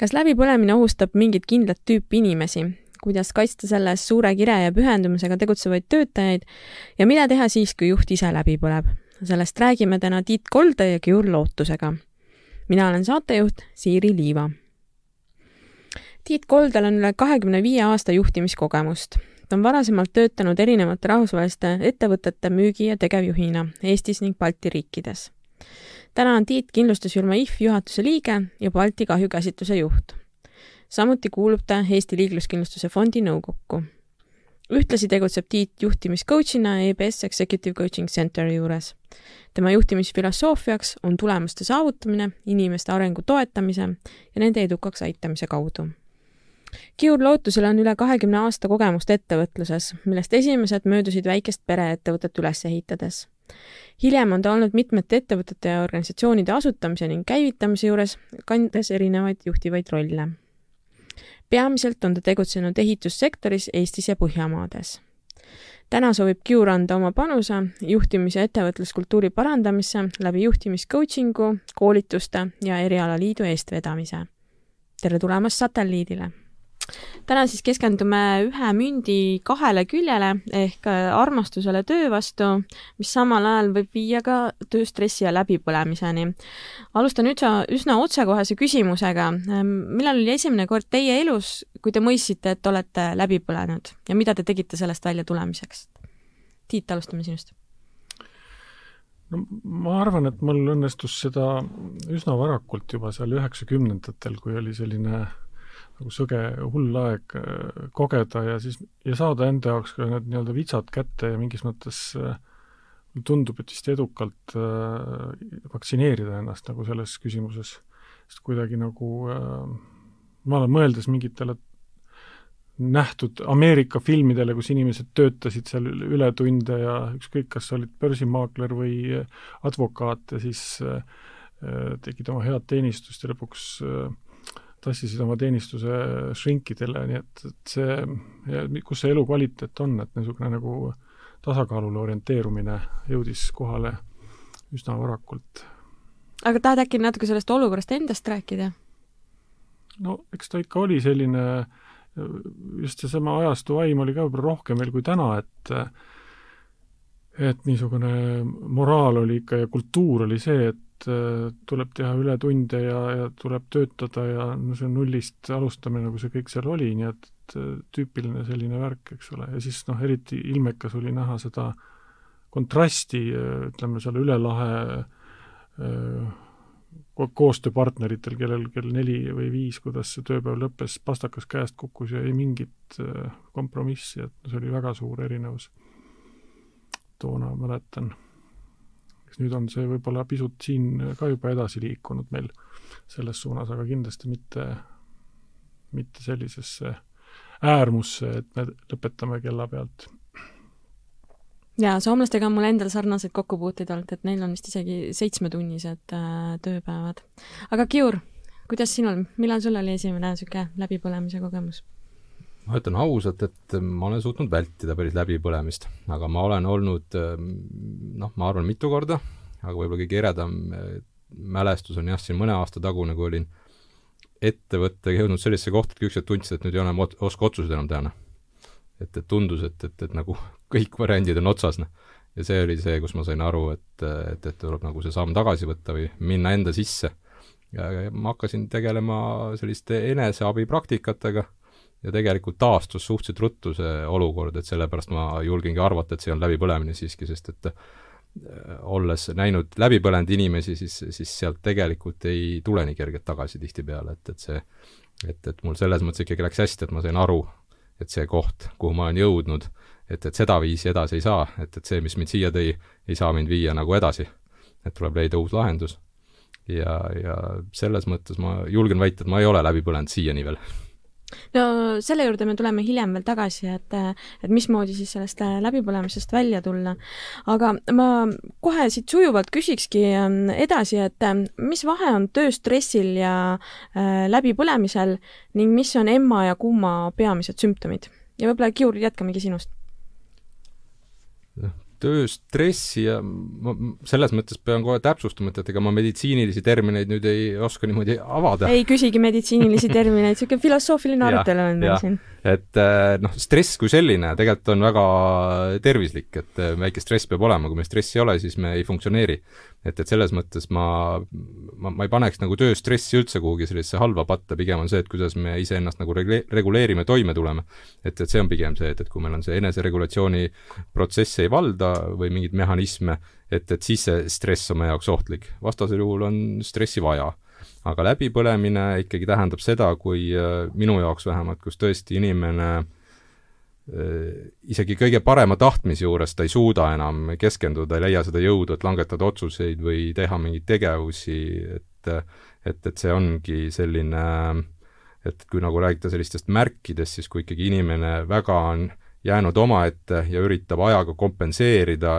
kas läbipõlemine ohustab mingit kindlat tüüpi inimesi? kuidas kaitsta selle eest suure kire ja pühendumusega tegutsevaid töötajaid ja mida teha siis, kui juht ise läbi põleb? sellest räägime täna Tiit Kolde ja Giur Lootusega. mina olen saatejuht Siiri Liiva. Tiit Koldel on üle kahekümne viie aasta juhtimiskogemust. ta on varasemalt töötanud erinevate rahvusvaheliste ettevõtete müügi- ja tegevjuhina Eestis ning Balti riikides täna on Tiit kindlustusfirma IF juhatuse liige ja Balti kahjukäsitluse juht. samuti kuulub ta Eesti Liikluskindlustuse Fondi nõukokku. ühtlasi tegutseb Tiit juhtimiscoach'ina EBS Executive Coaching Center juures. tema juhtimisfilosoofiaks on tulemuste saavutamine inimeste arengu toetamise ja nende edukaks aitamise kaudu Kiur Lootusel on üle kahekümne aasta kogemust ettevõtluses, millest esimesed möödusid väikest pereettevõtet üles ehitades hiljem on ta olnud mitmete ettevõtete ja organisatsioonide asutamise ning käivitamise juures, kandes erinevaid juhtivaid rolle. peamiselt on ta tegutsenud ehitussektoris Eestis ja Põhjamaades. täna soovib Kiur anda oma panuse juhtimis- ja ettevõtluskultuuri parandamisse läbi juhtimiscoachingu, koolituste ja erialaliidu eestvedamise. tere tulemast satelliidile täna siis keskendume ühe mündi kahele küljele ehk äh, armastusele töö vastu, mis samal ajal võib viia ka tööstressi ja läbipõlemiseni. alustan üsna, üsna otsekohese küsimusega. Ähm, millal oli esimene kord teie elus, kui te mõistsite, et olete läbi põlenud ja mida te tegite sellest välja tulemiseks? Tiit, alustame sinust no ma arvan, et mul õnnestus seda üsna varakult juba seal üheksakümnendatel, kui oli selline äh, nagu sõge hull aeg äh, kogeda ja siis, ja saada enda jaoks ka need nii-öelda vitsad kätte ja mingis mõttes äh, tundub, et vist edukalt äh, vaktsineerida ennast nagu selles küsimuses. sest kuidagi nagu ma olen mõeldes mingitele nähtud Ameerika filmidele, kus inimesed töötasid seal ületunde ja ükskõik, kas olid börsimaakler või advokaat ja siis tegid oma head teenistust ja lõpuks äh, tassisid oma teenistuse šrinkidele, nii et, et see, kus see elukvaliteet on, et niisugune nagu tasakaalule orienteerumine jõudis kohale üsna varakult. aga tahad äkki natuke sellest olukorrast endast rääkida? no eks ta ikka oli selline, just seesama ajastu vaim oli ka võib-olla rohkem veel kui täna, et et niisugune moraal oli ikka ja kultuur oli see, et et äh, tuleb teha ületunde ja, ja tuleb töötada ja no see nullist alustamine, nagu see kõik seal oli, nii et tüüpiline selline värk, eks ole, ja siis noh, eriti ilmekas oli näha seda kontrasti, äh, ütleme seal üle lahe äh, koostööpartneritel, kellel kell neli või viis, kuidas see tööpäev lõppes, pastakas käest kukkus ja ei mingit kompromissi, et see oli väga suur erinevus. toona mäletan eks nüüd on see võib-olla pisut siin ka juba edasi liikunud meil selles suunas, aga kindlasti mitte, mitte sellisesse äärmusse, et me lõpetame kella pealt. jaa, soomlastega on mul endal sarnaseid kokkupuuteid olnud, et neil on vist isegi seitsmetunnised äh, tööpäevad. aga Kiur, kuidas sinul, millal sul oli esimene niisugune läbipõlemise kogemus? Ma ütlen ausalt, et ma olen suutnud vältida päris läbipõlemist, aga ma olen olnud noh, ma arvan, mitu korda, aga võib-olla kõige eredam eh, mälestus on jah, siin mõne aasta tagune, kui olin ettevõttega jõudnud sellisesse kohta, et kõik tundsid, et nüüd ei ole ma oska otsuseid enam teha, noh. et, et tundus, et, et, et nagu kõik variandid on otsas, noh. ja see oli see, kus ma sain aru, et, et, et tuleb nagu see samm tagasi võtta või minna enda sisse. ja, ja ma hakkasin tegelema selliste eneseabipraktikatega ja tegelikult taastus suhteliselt ruttu see olukord, et sellepärast ma julgengi arvata, et see on läbipõlemine siiski, sest et äh, olles näinud läbipõlenud inimesi, siis, siis sealt tegelikult ei tule nii kergelt tagasi tihtipeale, et, et see et, et mul selles mõttes ikkagi läks hästi, et ma sain aru, et see koht, kuhu ma olen jõudnud, et, et sedaviisi edasi ei saa, et, et see, mis mind siia tõi, ei saa mind viia nagu edasi. et tuleb leida uus lahendus. ja, ja selles mõttes ma julgen väita, et ma ei ole läbi põlenud siiani veel no selle juurde me tuleme hiljem veel tagasi, et, et mismoodi siis sellest läbipõlemisest välja tulla. aga ma kohe siit sujuvalt küsikski ähm, edasi, et ähm, mis vahe on tööstressil ja äh, läbipõlemisel ning mis on emma ja kumma peamised sümptomid? ja võib-olla, Kiur, jätkamegi sinust tööstressi ja ma selles mõttes pean kohe täpsustama, et, et ega ma meditsiinilisi termineid nüüd ei oska niimoodi avada. ei küsigi meditsiinilisi termineid, niisugune filosoofiline arutelu on meil siin et äh, noh, stress kui selline tegelikult on väga tervislik, et äh, väike stress peab olema, kui meil stressi ei ole, siis me ei funktsioneeri. et, et selles mõttes ma, ma, ma ei paneks nagu tööstressi üldse kuhugi sellisesse halba patta, pigem on see, et kuidas me iseennast nagu regle-, reguleerime, toime tuleme. et, et see on pigem see, et, et kui meil on see eneseregulatsiooni protsess ei valda või mingeid mehhanisme, et, et siis see stress on meie jaoks ohtlik. vastasel juhul on stressi vaja aga läbipõlemine ikkagi tähendab seda, kui äh, minu jaoks vähemalt, kus tõesti inimene äh, isegi kõige parema tahtmise juures ta ei suuda enam keskenduda, ei leia seda jõudu, et langetada otsuseid või teha mingeid tegevusi, et et, et see ongi selline, et kui nagu rääkida sellistest märkidest, siis kui ikkagi inimene väga on jäänud omaette ja üritab ajaga kompenseerida,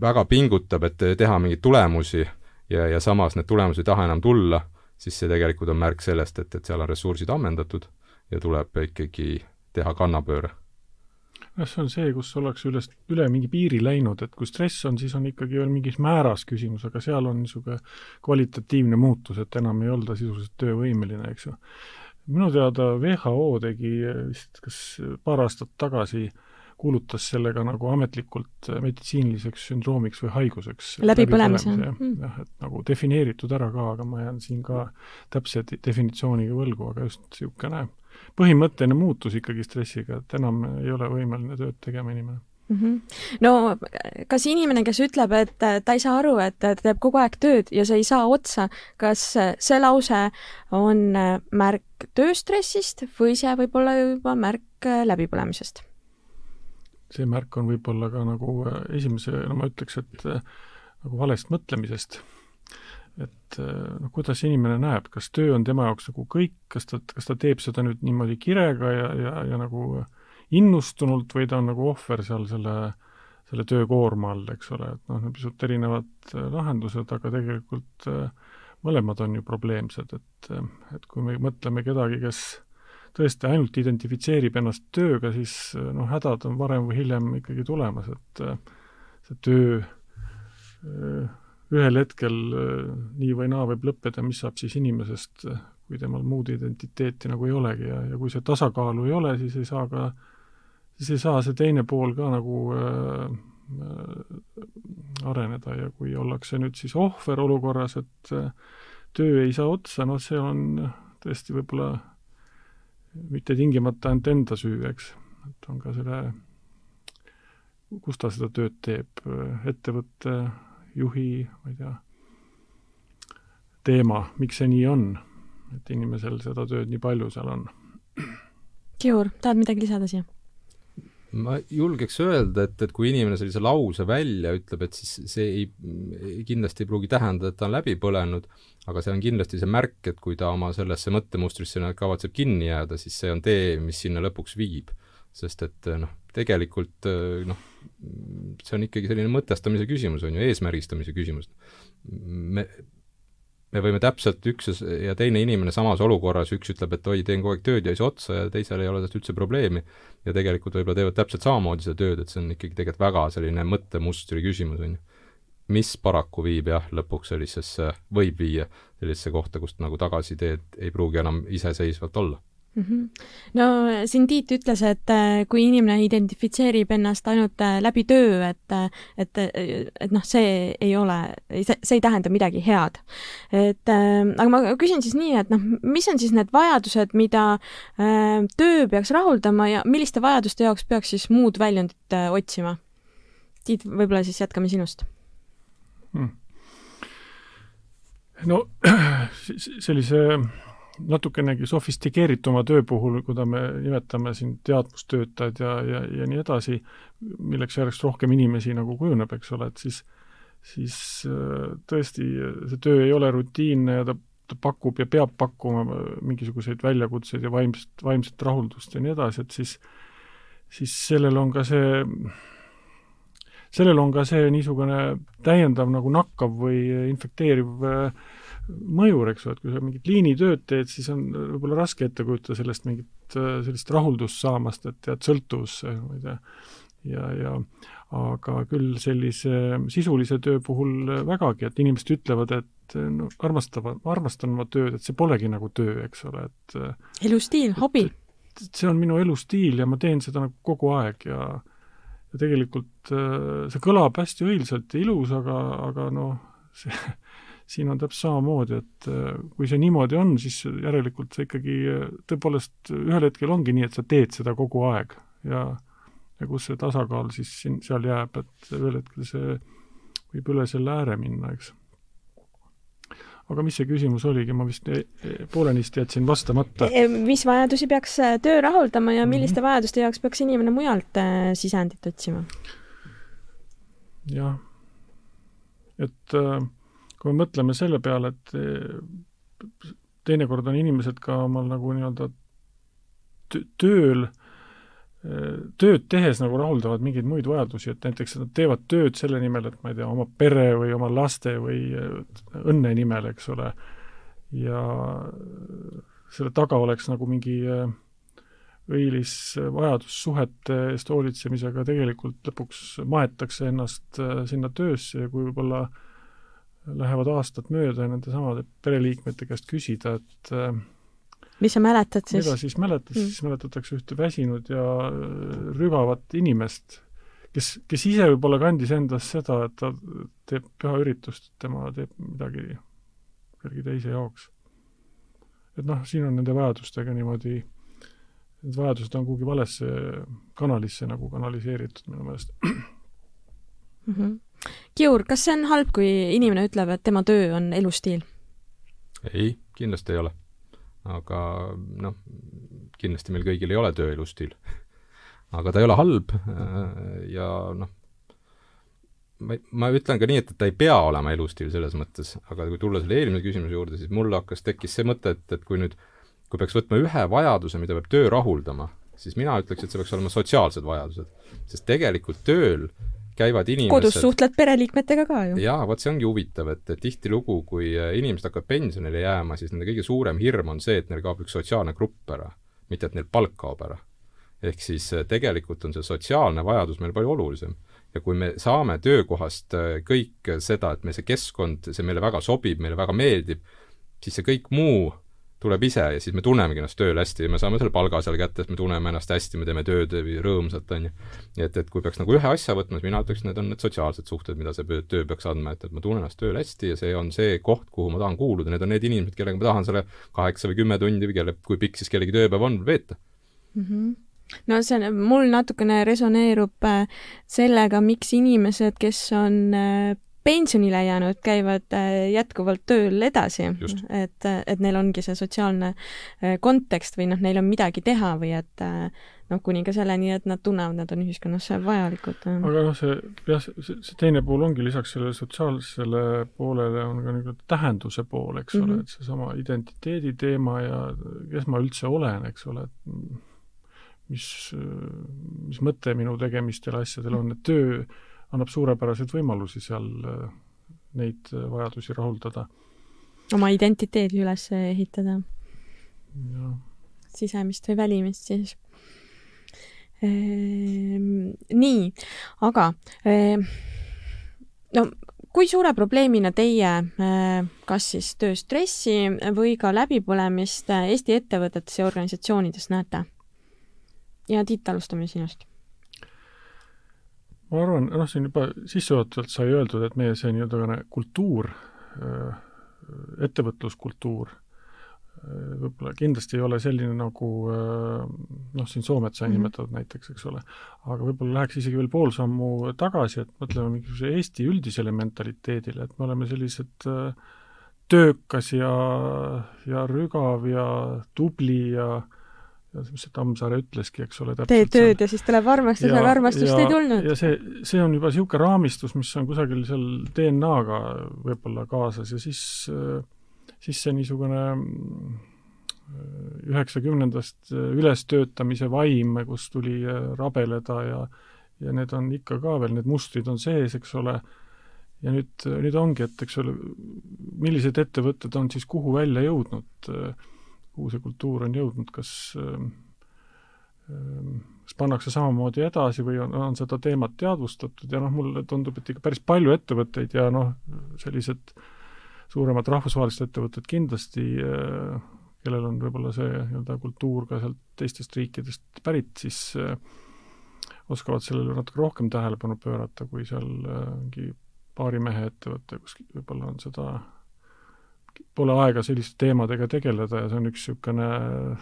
väga pingutab, et teha mingeid tulemusi ja, ja samas need tulemused ei taha enam tulla, siis see tegelikult on märk sellest, et, et seal on ressursid ammendatud ja tuleb ikkagi teha kannapööre noh, see on see, kus ollakse üles, üle mingi piiri läinud, et kui stress on, siis on ikkagi veel mingis määras küsimus, aga seal on niisugune kvalitatiivne muutus, et enam ei olda sisuliselt töövõimeline, eks ju. Minu teada WHO tegi vist kas paar aastat tagasi kuulutas selle ka nagu ametlikult meditsiiniliseks sündroomiks või haiguseks. läbipõlemise. jah mm., jah, et nagu defineeritud ära ka, aga ma jään siin ka täpse definitsiooniga võlgu, aga just niisugune põhimõtteline muutus ikkagi stressiga, et enam ei ole võimeline tööd tegema inimene. No kas inimene, kes ütleb, et ta ei saa aru, et ta teeb kogu aeg tööd ja see ei saa otsa, kas see lause on märk tööstressist või see võib olla juba märk läbipõlemisest? see märk on võib-olla ka nagu äh, esimese, no ma ütleks, et äh, nagu valest mõtlemisest. et äh, noh, kuidas inimene näeb, kas töö on tema jaoks nagu kõik, kas ta, kas ta teeb seda nüüd niimoodi kirega ja, ja, ja nagu innustunult või ta on nagu ohver seal selle, selle töökoorma all, eks ole, et noh, need pisut erinevad lahendused, aga tegelikult mõlemad on ju probleemsed, et, et kui me mõtleme kedagi, kes tõesti ainult identifitseerib ennast tööga, siis noh, hädad on varem või hiljem ikkagi tulemas, et see töö ühel hetkel nii või naa võib lõppeda, mis saab siis inimesest, kui temal muud identiteeti nagu ei olegi ja, ja kui see tasakaalu ei ole, siis ei saa ka, siis ei saa see teine pool ka nagu äh, areneda ja kui ollakse nüüd siis ohver olukorras, et äh, töö ei saa otsa, noh, see on tõesti võib-olla mitte tingimata ainult enda süü, eks, et on ka selle, kus ta seda tööd teeb, ettevõtte juhi, ma ei tea, teema, miks see nii on, et inimesel seda tööd nii palju seal on. Kiur, tahad midagi lisada siia? Ma julgeks öelda, et, et kui inimene sellise lause välja ütleb, et siis see ei, kindlasti ei pruugi tähendada, et ta on läbi põlenud, aga see on kindlasti see märk, et kui ta oma sellesse mõttemustrisse kavatseb kinni jääda, siis see on tee, mis sinna lõpuks viib. sest et noh, tegelikult noh, see on ikkagi selline mõtestamise küsimus, on ju, eesmärgistamise küsimus. me, me võime täpselt üks ja teine inimene samas olukorras, üks ütleb, et oi, teen kogu aeg tööd ja ei saa otsa ja teisel ei ole sellest üldse probleemi, ja tegelikult võib-olla teevad täpselt samamoodi seda tööd, et see on ikkagi tegelikult väga selline mõttemustri küsimus, on ju mis paraku viib jah, lõpuks sellisesse, võib viia sellisesse kohta, kust nagu tagasiteed ei pruugi enam iseseisvalt olla. No siin Tiit ütles, et äh, kui inimene identifitseerib ennast ainult äh, läbi töö, et, äh, et, et noh, see ei ole, see ei tähenda midagi head. et aga ma küsin siis nii, et noh, mis on siis need vajadused, mida töö peaks rahuldama ja milliste vajaduste jaoks peaks siis muud väljundit otsima? Tiit, võib-olla siis jätkame sinust hmm.. no sellise natukenegi sofistikeerituma töö puhul, kui me nimetame siin teadmustöötajad ja, ja, ja nii edasi, milleks järjest rohkem inimesi nagu kujuneb, eks ole, et siis siis tõesti see töö ei ole rutiinne ja ta, ta pakub ja peab pakkuma mingisuguseid väljakutseid ja vaimset, vaimset rahuldust ja nii edasi, et siis, siis sellel on ka see, sellel on ka see niisugune täiendav nagu nakkav või infekteeriv mõjur, eks ju, et kui sa mingit liinitööd teed, siis on võib-olla raske ette kujutada sellest mingit sellist rahuldust saamast, et jääd sõltuvusse, ma ei tea, ja, ja aga küll sellise sisulise töö puhul vägagi, et inimesed ütlevad, et no armastavad, armastan oma tööd, et see polegi nagu töö, eks ole, et elustiil, hobi. see on minu elustiil ja ma teen seda nagu kogu aeg ja ja tegelikult see kõlab hästi õilsalt ja ilus, aga, aga noh, see siin on täpselt samamoodi, et kui see niimoodi on, siis järelikult sa ikkagi tõepoolest ühel hetkel ongi nii, et sa teed seda kogu aeg ja ja kus see tasakaal siis siin, seal jääb, et ühel hetkel see võib üle selle ääre minna, eks. aga mis see küsimus oligi, ma vist e, e, poolenisti jätsin vastamata. E, mis vajadusi peaks töö rahuldama ja milliste mm -hmm. vajaduste jaoks peaks inimene mujalt sisendit otsima? jah, et kui me mõtleme selle peale, et teinekord on inimesed ka omal nagu nii-öelda tööl tööd tehes nagu rahuldavad mingeid muid vajadusi, et näiteks nad teevad tööd selle nimel, et ma ei tea, oma pere või oma laste või õnne nimel, eks ole, ja selle taga oleks nagu mingi õilis vajadus suhete eest hoolitsemisega, tegelikult lõpuks maetakse ennast sinna töösse ja kui võib-olla lähevad aastad mööda ja nende samade pereliikmete käest küsida, et mis sa mäletad siis? mida siis mäletad mm., siis mäletatakse ühte väsinud ja äh, rügavat inimest, kes, kes ise võib-olla kandis endas seda, et ta teeb pühaüritust, et tema teeb midagi kellegi teise jaoks. et noh, siin on nende vajadustega niimoodi, need vajadused on kuhugi valesse kanalisse nagu kanaliseeritud minu meelest mm. -hmm. Kiur, kas see on halb, kui inimene ütleb, et tema töö on elustiil? ei, kindlasti ei ole aga noh, kindlasti meil kõigil ei ole töö elustiil. aga ta ei ole halb äh, ja noh, ma, ma ütlen ka nii, et, et ta ei pea olema elustiil selles mõttes, aga kui tulla selle eelmise küsimuse juurde, siis mul hakkas, tekkis see mõte, et, et kui nüüd, kui peaks võtma ühe vajaduse, mida peab töö rahuldama, siis mina ütleks, et see peaks olema sotsiaalsed vajadused. sest tegelikult tööl käivad inimesed kodus suhtled pereliikmetega ka ju. jaa, vot see ongi huvitav, et, tihtilugu, kui äh, inimesed hakkavad pensionile jääma, siis nende kõige suurem hirm on see, et neil kaob üks sotsiaalne grupp ära, mitte et neil palk kaob ära. ehk siis äh, tegelikult on see sotsiaalne vajadus meil palju olulisem. ja kui me saame töökohast äh, kõik seda, et me see keskkond, see meile väga sobib, meile väga meeldib, siis see kõik muu tuleb ise ja siis me tunnemegi ennast tööl hästi ja me saame selle palga seal kätte, et me tunneme ennast hästi, me teeme tööd rõõmsalt, on ju. nii et, et kui peaks nagu ühe asja võtma, siis mina ütleks, need on need sotsiaalsed suhted, mida see töö peaks andma, et, et ma tunnen ennast tööl hästi ja see on see koht, kuhu ma tahan kuuluda, need on need inimesed, kellega ma tahan selle kaheksa või kümme tundi või kelle, kui pikk siis kellegi tööpäev on, veeta mm. -hmm no see on, mul natukene resoneerub äh, sellega, miks inimesed, kes on äh, pensionile jäänud käivad äh, jätkuvalt tööl edasi, et, et neil ongi see sotsiaalne äh, kontekst või noh, neil on midagi teha või et äh, noh, kuni ka selleni, et nad tunnevad, nad on ühiskonnas vajalikud. aga noh, see jah, see, teine pool ongi lisaks sellele sotsiaalsele poolele on ka nagu tähenduse pool, eks mm -hmm. ole, mhm. et seesama identiteedi teema ja kes ma üldse olen, eks ole, et mis, mis mõte minu tegemistel, asjadel on, et töö annab suurepäraseid võimalusi seal äh, neid äh, vajadusi rahuldada. oma identiteedi üles ehitada. sisemist või välimist siis ehm,. nii, aga ehm, no kui suure probleemina teie äh, kas siis tööstressi või ka läbipõlemist Eesti ettevõtetes ja organisatsioonides näete? ja Tiit, alustame sinust ma arvan, noh, siin juba sissejuhatavalt sai öeldud, et meie see nii-öelda kultuur, äh, ettevõtluskultuur, äh, võib-olla kindlasti ei ole selline nagu äh, noh, siin Soomet sai mm -hmm. nimetatud näiteks, eks ole, aga võib-olla läheks isegi veel pool sammu tagasi, et mõtleme mingisuguse Eesti üldisele mentaliteedile, et me oleme sellised töökas ja, ja rügav ja tubli ja mis see Tammsaare ütleski, eks ole, tee tööd ja siis tuleb armastus, aga armastust ei tulnud. ja see, see on juba niisugune raamistus, mis on kusagil seal DNA-ga võib-olla kaasas ja siis, siis see niisugune üheksakümnendast ülestöötamise vaim, kus tuli rabeleda ja ja need on ikka ka veel, need mustrid on sees, eks ole, ja nüüd, nüüd ongi, et eks ole, millised ettevõtted on siis kuhu välja jõudnud, kuhu see kultuur on jõudnud, kas kas pannakse samamoodi edasi või on, on seda teemat teadvustatud ja noh, mulle tundub, et ikka päris palju ettevõtteid ja noh, sellised suuremad rahvusvahelised ettevõtted kindlasti, kellel on võib-olla see nii-öelda kultuur ka sealt teistest riikidest pärit, siis äh, oskavad sellele natuke rohkem tähelepanu pöörata, kui seal äh, mingi paari mehe ettevõte, kus võib-olla on seda pole aega selliste teemadega tegeleda ja see on üks niisugune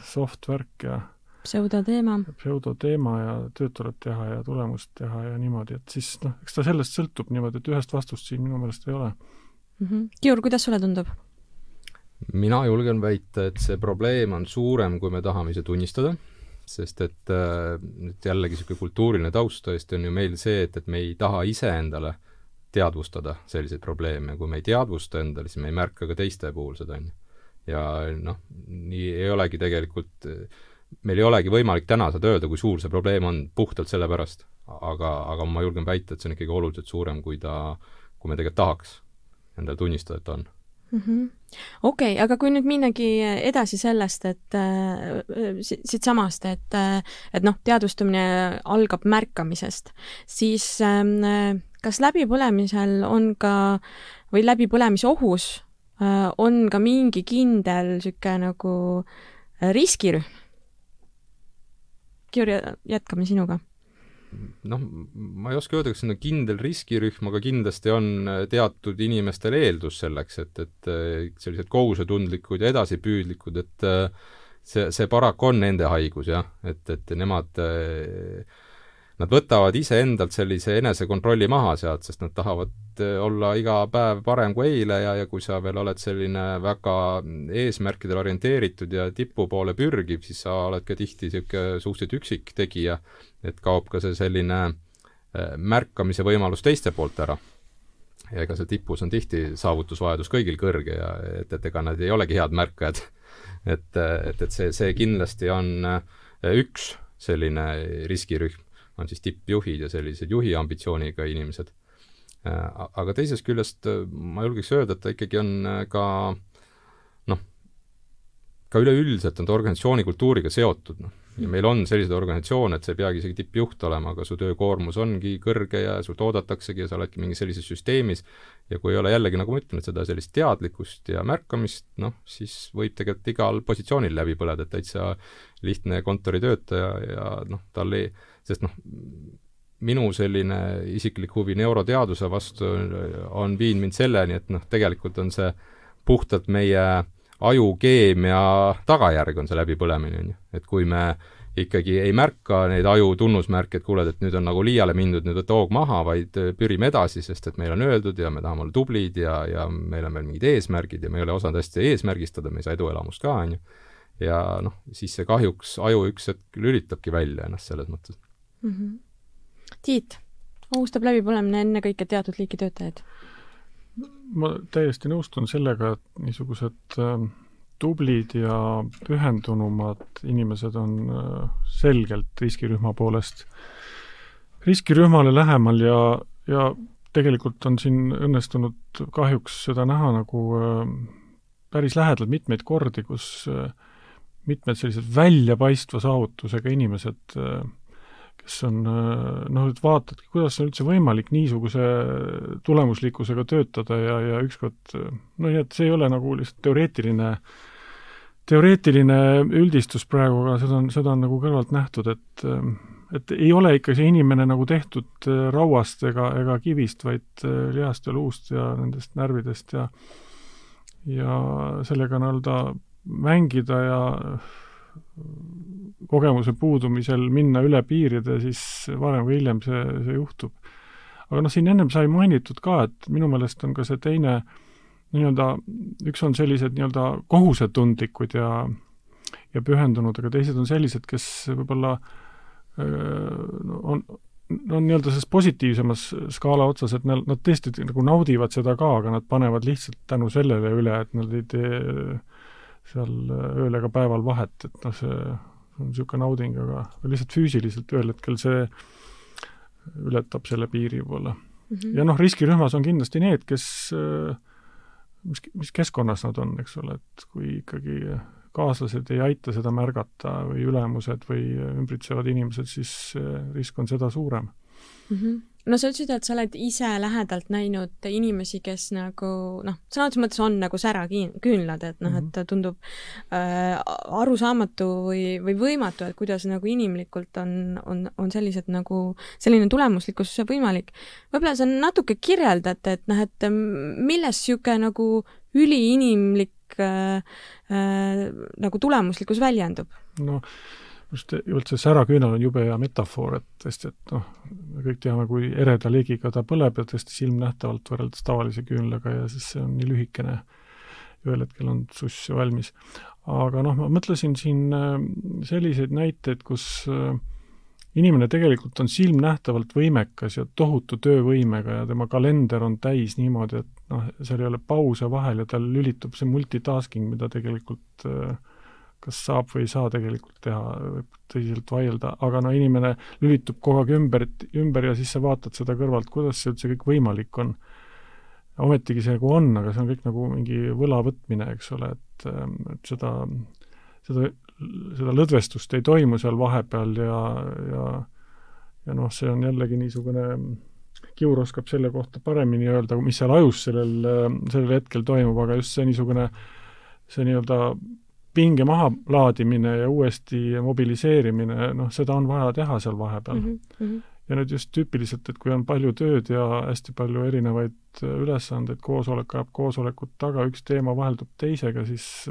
soft värk ja pseudoteema. pseudoteema ja tööd tuleb teha ja tulemust teha ja niimoodi, et siis noh, eks ta sellest sõltub niimoodi, et ühest vastust siin minu meelest ei ole mm. -hmm. Kiur, kuidas sulle tundub? mina julgen väita, et see probleem on suurem, kui me tahame ise tunnistada, sest et äh, nüüd jällegi niisugune kultuuriline taust tõesti on ju meil see, et, et me ei taha iseendale teadvustada selliseid probleeme, kui me ei teadvusta endale, siis me ei märka ka teiste puhul seda, on ju. ja noh, nii ei olegi tegelikult meil ei olegi võimalik täna seda öelda, kui suur see probleem on, puhtalt sellepärast. aga, aga ma julgen väita, et see on ikkagi oluliselt suurem, kui ta, kui me tegelikult tahaks endale tunnistada, et ta on mm -hmm.. okei okay,, aga kui nüüd minnagi edasi sellest, et äh, siitsamast, et äh,, et noh, teadvustamine algab märkamisest, siis äh, kas läbipõlemisel on ka või läbipõlemise ohus äh, on ka mingi kindel niisugune nagu äh, riskirühm? Georgi, jätkame sinuga. noh, ma ei oska öelda, kas see on kindel riskirühm, aga kindlasti on äh, teatud inimestel eeldus selleks, et, et äh, sellised kohusetundlikud ja edasipüüdlikud, et äh, see, see paraku on nende haigus jah, et, et nemad Nad võtavad iseendalt sellise enesekontrolli maha sealt, sest nad tahavad olla iga päev parem kui eile ja, ja kui sa veel oled selline väga eesmärkidele orienteeritud ja tipu poole pürgiv, siis sa oled ka tihti niisugune suhteliselt üksik tegija, et kaob ka see selline äh, märkamise võimalus teiste poolt ära. ja ega seal tipus on tihti saavutusvajadus kõigil kõrge ja et, et ega nad ei olegi head märkajad. et, et, et see, see kindlasti on äh, üks selline riskirühm on siis tippjuhid ja sellised juhi ambitsiooniga inimesed. Äh, aga teisest küljest äh, ma julgeks öelda, et ta ikkagi on äh, ka noh, ka üleüldiselt on ta organisatsiooni kultuuriga seotud, noh. ja meil on selliseid organisatsioone, et sa ei peagi isegi tippjuht olema, aga su töökoormus ongi kõrge ja sult oodataksegi ja sa oledki mingis sellises süsteemis ja kui ei ole jällegi, nagu ma ütlen, et seda sellist teadlikkust ja märkamist, noh, siis võib tegelikult igal positsioonil läbi põleda, et täitsa lihtne kontoritöötaja ja noh, tal ei sest noh, minu selline isiklik huvi neuroteaduse vastu on viinud mind selleni, et noh, tegelikult on see puhtalt meie ajukeemia tagajärg, on see läbipõlemine, on ju. et kui me ikkagi ei märka neid aju tunnusmärke, et kuuled, et nüüd on nagu liiale mindud, nüüd võta hoog maha, vaid pürime edasi, sest et meil on öeldud ja me tahame olla tublid ja, ja meil on veel mingid eesmärgid ja me ei ole osanud hästi eesmärgistada, me ei saa eduelamust ka, on ju. ja noh, siis see kahjuks aju üks hetk lülitabki välja ennast selles mõttes mm. -hmm. Tiit, ohustab läbipõlemine ennekõike teatud liiki töötajaid? ma täiesti nõustun sellega, et niisugused äh, tublid ja pühendunumad inimesed on äh, selgelt riskirühma poolest riskirühmale lähemal ja, ja tegelikult on siin õnnestunud kahjuks seda näha nagu äh, päris lähedalt mitmeid kordi, kus äh, mitmed sellised väljapaistva saavutusega inimesed äh, kes on noh, et vaatadki, kuidas on üldse võimalik niisuguse tulemuslikkusega töötada ja, ja ükskord no nii, et see ei ole nagu lihtsalt teoreetiline, teoreetiline üldistus praegu, aga seda on, seda on nagu kõrvalt nähtud, et et ei ole ikka see inimene nagu tehtud rauast ega, ega kivist, vaid lihast ja luust ja nendest närvidest ja ja sellega nii-öelda mängida ja kogemuse puudumisel minna üle piiride, siis varem või hiljem see, see juhtub. aga noh, siin ennem sai mainitud ka, et minu meelest on ka see teine nii-öelda, üks on sellised nii-öelda kohusetundlikud ja ja pühendunud, aga teised on sellised, kes võib-olla on, on nii-öelda selles positiivsemas skaala otsas, et nad, nad tõesti nagu naudivad seda ka, aga nad panevad lihtsalt tänu sellele üle, et nad ei tee seal ööl ega päeval vahet, et noh, see on niisugune nauding, aga lihtsalt füüsiliselt ühel hetkel see ületab selle piiri võib-olla mm. -hmm. ja noh, riskirühmas on kindlasti need, kes, mis, mis keskkonnas nad on, eks ole, et kui ikkagi kaaslased ei aita seda märgata või ülemused või ümbritsevad inimesed, siis risk on seda suurem mm. -hmm no sa ütlesid, et sa oled ise lähedalt näinud inimesi, kes nagu noh, sõna otseses mõttes on nagu säraküünlad, et noh, et mhm. tundub äh, arusaamatu või, või võimatu, et kuidas nagu inimlikult on, on, on sellised nagu, selline tulemuslikkus võimalik. võib-olla sa natuke kірjeldad, et noh, et milles niisugune nagu üliinimlik äh, äh, nagu tulemuslikkus väljendub? no just üldse säraküünal on jube hea metafoor, et tõesti, et noh, me kõik teame, kui ereda liigiga ta põleb ja tõesti silmnähtavalt võrreldes tavalise küünlaga ja siis see on nii lühikene, ühel hetkel on suss valmis. aga noh, ma mõtlesin siin äh, selliseid näiteid, kus äh, inimene tegelikult on silmnähtavalt võimekas ja tohutu töövõimega ja tema kalender on täis niimoodi, et noh, seal ei ole pause vahel ja tal lülitub see multitasking, mida tegelikult äh, kas saab või ei saa tegelikult teha, võib tõsiselt vaielda, aga no inimene lülitub kogu aeg ümber, ümber ja siis sa vaatad seda kõrvalt, kuidas see üldse kõik võimalik on. ometigi see nagu on, aga see on kõik nagu mingi võla võtmine, eks ole, et, et seda, seda, seda lõdvestust ei toimu seal vahepeal ja, ja ja noh, see on jällegi niisugune, Kiur oskab selle kohta paremini öelda, mis seal ajus sellel, sellel hetkel toimub, aga just see niisugune, see nii-öelda pinge mahalaadimine ja uuesti mobiliseerimine, noh, seda on vaja teha seal vahepeal mm. -hmm. ja nüüd just tüüpiliselt, et kui on palju tööd ja hästi palju erinevaid ülesandeid, koosolek ajab koosolekut taga, üks teema vaheldub teisega, siis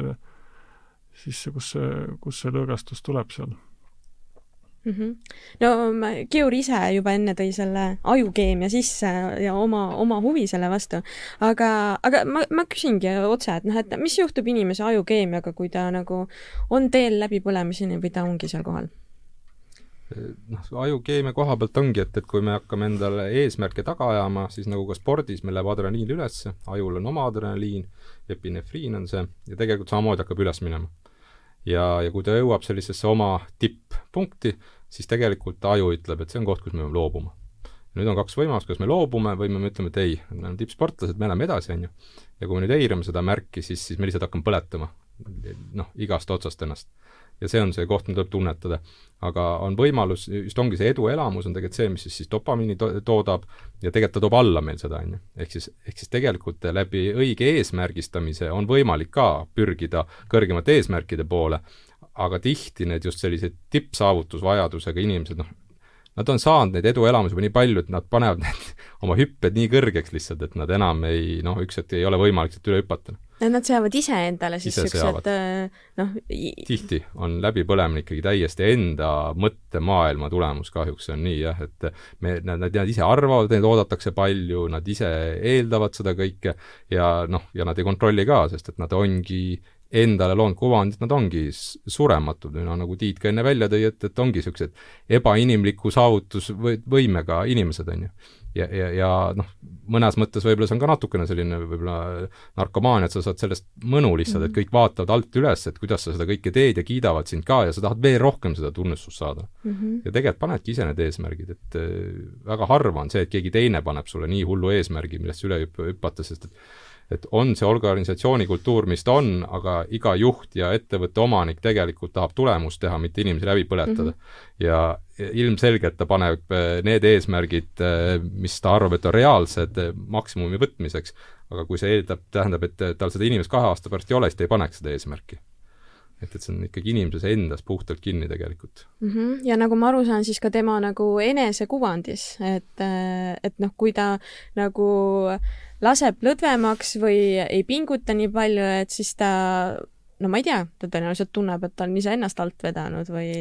siis kus see, kus see lõõgastus tuleb seal mm. -hmm. no Kiur ise juba enne tõi selle ajukeemia sisse ja oma, oma huvi selle vastu, aga, aga ma, ma küsingi otse, et noh, et mis juhtub inimese ajukeemiaga, kui ta nagu on teel läbipõlemiseni või ta ongi seal kohal? noh, ajukeemia koha pealt ongi, et, et kui me hakkame endale eesmärke taga ajama, siis nagu ka spordis meil läheb adrenaliin üles, ajul on oma adrenaliin, epinefriin on see, ja tegelikult samamoodi hakkab üles minema ja, ja kui ta jõuab sellisesse oma tipppunkti, siis tegelikult aju ütleb, et see on koht, kus me peame loobuma. nüüd on kaks võimalust, kas me loobume või me ütleme, et ei, me oleme tippsportlased, me läheme edasi, on ju. ja kui me nüüd eirame seda märki, siis, siis me lihtsalt hakkame põletama, noh, igast otsast ennast ja see on see koht, mida tuleb tunnetada. aga on võimalus, just ongi see eduelamus on tegelikult see, mis siis, siis dopamiini to toodab ja tegelikult ta toob alla meil seda, on ju. ehk siis, ehk siis tegelikult läbi õige eesmärgistamise on võimalik ka pürgida kõrgemate eesmärkide poole, aga tihti need just sellised tippsaavutusvajadusega inimesed, noh, nad on saanud neid eduelamusi juba nii palju, et nad panevad need oma hüpped nii kõrgeks lihtsalt, et nad enam ei noh, üks hetk ei ole võimalik sealt üle hüpata. Nad seavad ise endale siis niisugused äh, noh tihti on läbipõlemine ikkagi täiesti enda mõttemaailma tulemus, kahjuks see on nii jah, et me, nad, nad ise arvavad, neid oodatakse palju, nad ise eeldavad seda kõike ja noh, ja nad ei kontrolli ka, sest et nad ongi endale loonud kuvandit, nad ongi surematud noh, nagu Tiit ka enne välja tõi, et, et ongi niisugused ebainimliku saavutusvõimega inimesed, on ju ja, ja, ja noh, mõnes mõttes võib-olla see on ka natukene selline võib-olla narkomaania, et sa saad sellest mõnu lihtsalt, et mhm. kõik vaatavad alt üles, et kuidas sa seda kõike teed ja kiidavad sind ka ja sa tahad veel rohkem seda tunnustust saada mm. -hmm. ja tegelikult panedki ise need eesmärgid, et äh, väga harva on see, et keegi teine paneb sulle nii hullu eesmärgi, millest üle hüpata, sest et et on see organisatsiooni kultuur, mis ta on, aga iga juht ja ettevõtte omanik tegelikult tahab tulemust teha, mitte inimesi läbi põletada mm. -hmm. ja ilmselgelt ta paneb eh, need eesmärgid, eh, mis ta arvab, et on reaalsed eh, maksimumi võtmiseks, aga kui see eeldab, tähendab, et tal seda inimest kahe aasta pärast ei ole, siis ta ei paneks seda eesmärki et, et see on ikkagi inimeses endas puhtalt kinni tegelikult mm. -hmm. ja nagu ma aru saan, siis ka tema nagu enesekuvandis, et, et noh, kui ta nagu laseb lõdvemaks või ei pinguta nii palju, et siis ta no ma ei tea, ta tõenäoliselt tunneb, et ta on iseennast alt vedanud või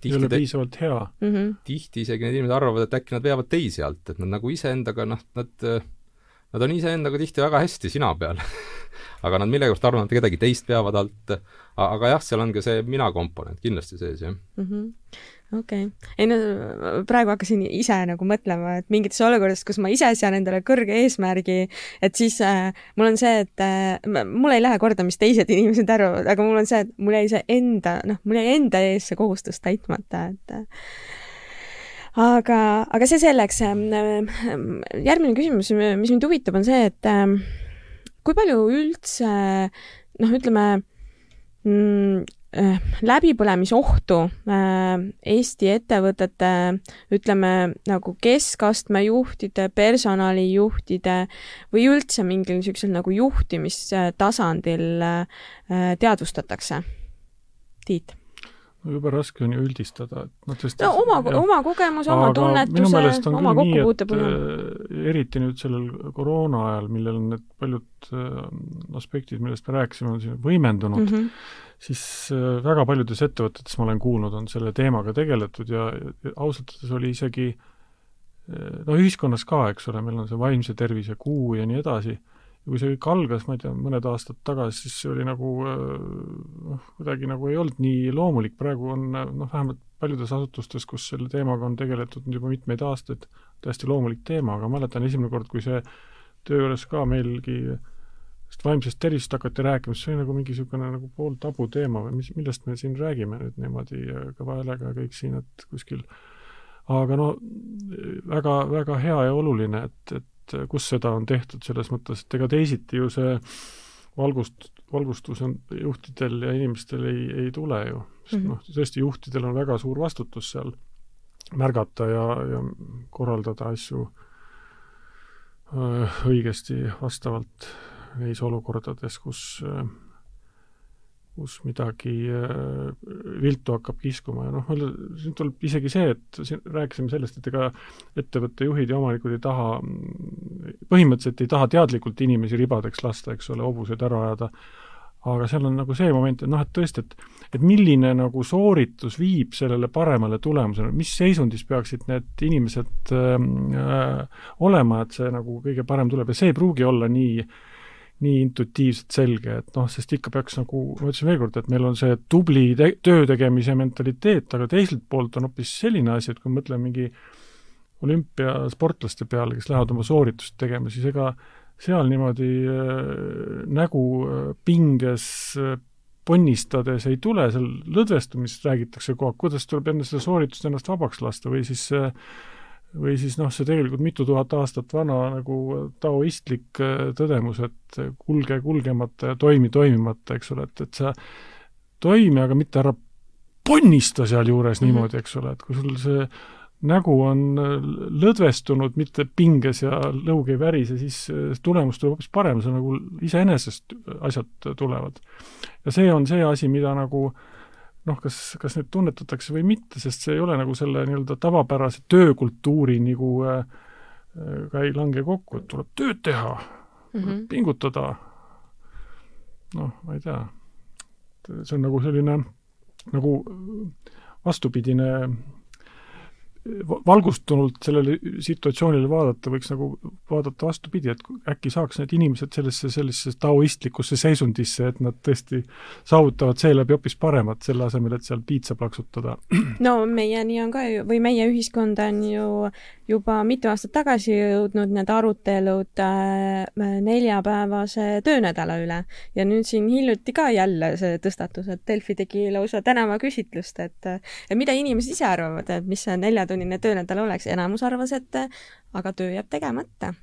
ei ole piisavalt hea mm. -hmm. tihti isegi need inimesed arvavad, et äkki nad veavad teisi alt, et nad nagu iseendaga noh, nad nad on iseendaga tihti väga hästi sina peal aga nad millegipärast arvavad, et kedagi teist veavad alt, aga jah, seal on ka see mina komponent kindlasti sees, jah mm. -hmm okei okay., ei no praegu hakkasin ise nagu mõtlema, et mingites olukordades, kus ma ise sean endale kõrge eesmärgi, et siis äh, mul on see, et äh, mul ei lähe korda, mis teised inimesed arvavad, aga mul on see, et mul jäi see enda, noh, mul jäi enda ees see kohustus täitmata, et äh, aga, aga see selleks. Äh, järgmine küsimus, mis mind huvitab, on see, et äh, kui palju üldse noh, ütleme mm, äh, läbipõlemisohtu Eesti ettevõtete, ütleme nagu keskastme juhtide, personalijuhtide või üldse mingil niisugusel nagu juhtimistasandil äh, teadvustatakse? Tiit jube raske on ju üldistada, et noh, tõesti no oma, oma kogemus, oma tunnetuse, oma kokkupuutepunkt. Äh, eriti nüüd sellel koroona ajal, millel on need paljud äh, aspektid, millest me rääkisime, on siin võimendunud mm, -hmm. siis äh, väga paljudes ettevõtetes ma olen kuulnud, on selle teemaga tegeletud ja, ja ausalt öeldes oli isegi no ühiskonnas ka, eks ole, meil on see vaimse tervise kuu ja nii edasi ja kui see kõik algas, ma ei tea, mõned aastad tagasi, siis see oli nagu äh, noh, kuidagi nagu ei olnud nii loomulik, praegu on noh, vähemalt paljudes asutustes, kus selle teemaga on tegeletud juba mitmeid aastaid, täiesti loomulik teema, aga mäletan esimene kord, kui see töö juures ka meilgi sest vaimsest tervisest hakati rääkima, siis see oli nagu mingi niisugune nagu pool tabuteema või mis, millest me siin räägime nüüd niimoodi kõva häälega kõik siin, et kuskil. Aga no väga, väga hea ja oluline, et, et et kus seda on tehtud, selles mõttes, et ega teisiti ju see valgust, valgustus on juhtidel ja inimestel ei, ei tule ju. sest mm -hmm. noh, tõesti juhtidel on väga suur vastutus seal märgata ja, ja korraldada asju öö, õigesti vastavalt neis olukordades, kus öö, kus midagi äh, viltu hakkab kiskuma ja noh, siin tuleb isegi see, et siin rääkisime sellest, et ega ettevõtte juhid ja omanikud ei taha, põhimõtteliselt ei taha teadlikult inimesi ribadeks lasta, eks ole, hobuseid ära ajada, aga seal on nagu see moment, et noh, et tõesti, et et milline nagu sooritus viib sellele paremale tulemusele, mis seisundis peaksid need inimesed äh, olema, et see nagu kõige parem tuleb. Ja see ei pruugi olla nii äh, nii intuitiivselt selge, et noh, sest ikka peaks nagu, ma ütlesin veel kord, et meil on see tubli te töö tegemise mentaliteet, aga teiselt poolt on hoopis selline asi, et kui me mõtleme mingi olümpiasportlaste peale, kes lähevad oma sooritust tegema, siis ega seal niimoodi äh, nägu äh, pinges äh, ponnistades ei tule, seal lõdvestumisest räägitakse kogu aeg, kuidas tuleb enne seda sooritust ennast vabaks lasta või siis äh, või siis noh, see tegelikult mitu tuhat aastat vana nagu taoistlik äh, tõdemus, et kulge kulgemata ja toimi toimimata, eks ole, et, et sa toimi, aga mitte ära ponnista sealjuures mm -hmm. niimoodi, eks ole, et kui sul see nägu on äh, lõdvestunud, mitte pinges ja lõug ei värise, siis äh, tulemus tuleb hoopis parem, see nagu iseenesest asjad tulevad. ja see on see asi, mida nagu äh, noh, kas, kas need tunnetatakse või mitte, sest see ei ole nagu selle nii-öelda tavapärase töökultuuri nagu äh, ka ei lange kokku, et tuleb tööd teha mm, -hmm. pingutada. noh, ma ei tea, see on nagu selline nagu vastupidine valgustunult sellele situatsioonile vaadata, võiks nagu vaadata vastupidi, et äkki saaks need inimesed sellesse, sellisesse taoistlikusse seisundisse, et nad tõesti saavutavad seeläbi hoopis paremat, selle asemel, et seal piitsa plaksutada. no meieni on ka ju, või meie ühiskonda on ju juba mitu aastat tagasi jõudnud need arutelud äh, neljapäevase töönädala üle ja nüüd siin hiljuti ka jälle see tõstatus, et Delfi tegi lausa tänavaküsitlust, et mida inimesed ise arvavad, et mis see nelja neljatunnine töönädal oleks, enamus arvas, et aga töö jääb tegemata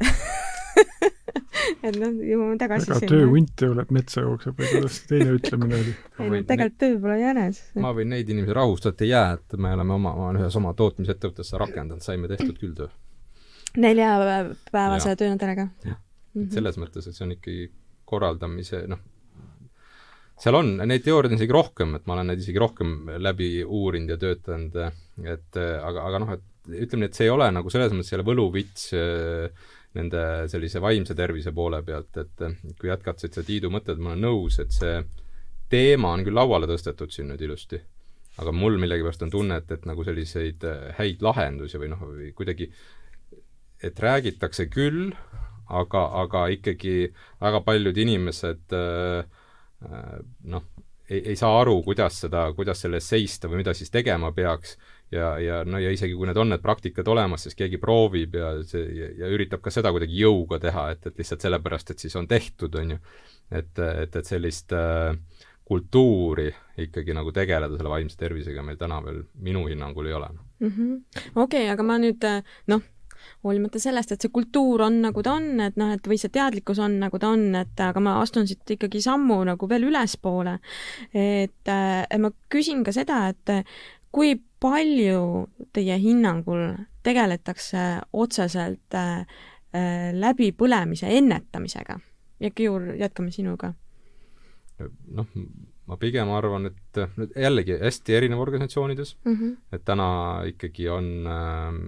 et noh, jõuame tagasi ega sinna. tööhunt ei ole, et metsa jookseb või kuidas see teine ütlemine oli? ei no tegelikult töö pole jänes. ma võin neid inimesi rahustada, et ei jää, et me oleme oma, ma olen ühes oma tootmisettevõttes rakendanud, saime tehtud küll töö. neljapäevase töönädalaga? jah, et mhm. selles mõttes, et see on ikkagi korraldamise, noh, seal on, neid teooriaid on isegi rohkem, et ma olen neid isegi rohkem läbi uurinud ja töötanud, et aga, aga noh, et ütleme nii, et see ei ole nagu selles mõttes ole võluvits äh, nende sellise vaimse tervise poole pealt, et kui jätkata seda Tiidu mõtet, ma olen nõus, et see teema on küll lauale tõstetud siin nüüd ilusti, aga mul millegipärast on tunne, et, et nagu selliseid häid lahendusi või noh, kuidagi, et räägitakse küll, aga, aga ikkagi väga paljud inimesed äh, äh, noh, ei, ei saa aru, kuidas seda, kuidas selle eest seista või mida siis tegema peaks. Ja, ja no ja isegi kui need on, need praktikad olemas, siis keegi proovib ja see, ja, ja üritab ka seda kuidagi jõuga teha, et, et lihtsalt sellepärast, et siis on tehtud, on ju. et, et, et sellist äh, kultuuri ikkagi nagu tegeleda selle vaimse tervisega meil täna veel minu hinnangul ei ole. Mm -hmm.. okei okay,, aga ma nüüd noh, hoolimata sellest, et see kultuur on nagu ta on, et noh, et või see teadlikkus on nagu ta on, et aga ma astun siit ikkagi sammu nagu veel ülespoole. et äh, ma küsin ka seda, et kui palju teie hinnangul tegeletakse otseselt äh, äh läbipõlemise ennetamisega? Jaki Juur, jätkame sinuga noh, ma pigem arvan, et nüüd jällegi hästi erinev organisatsioonides mm, -hmm. et täna ikkagi on ähm,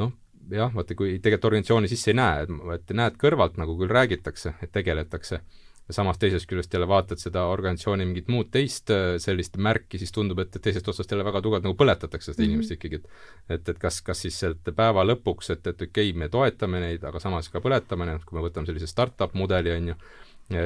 noh, jah, vaata kui tegelikult organisatsiooni sisse ei näe, et näed kõrvalt nagu küll räägitakse, et tegeletakse, ja samas teisest küljest jälle vaatad seda organisatsiooni mingit muud teist äh, sellist märki, siis tundub, et, et teisest otsast jälle väga tugevalt nagu põletatakse seda mm -hmm. inimest ikkagi, et et, et kas, kas siis sealt päeva lõpuks, et, et okei okay,, me toetame neid, aga samas ka põletame neid, kui me võtame sellise startup mudeli, on ju,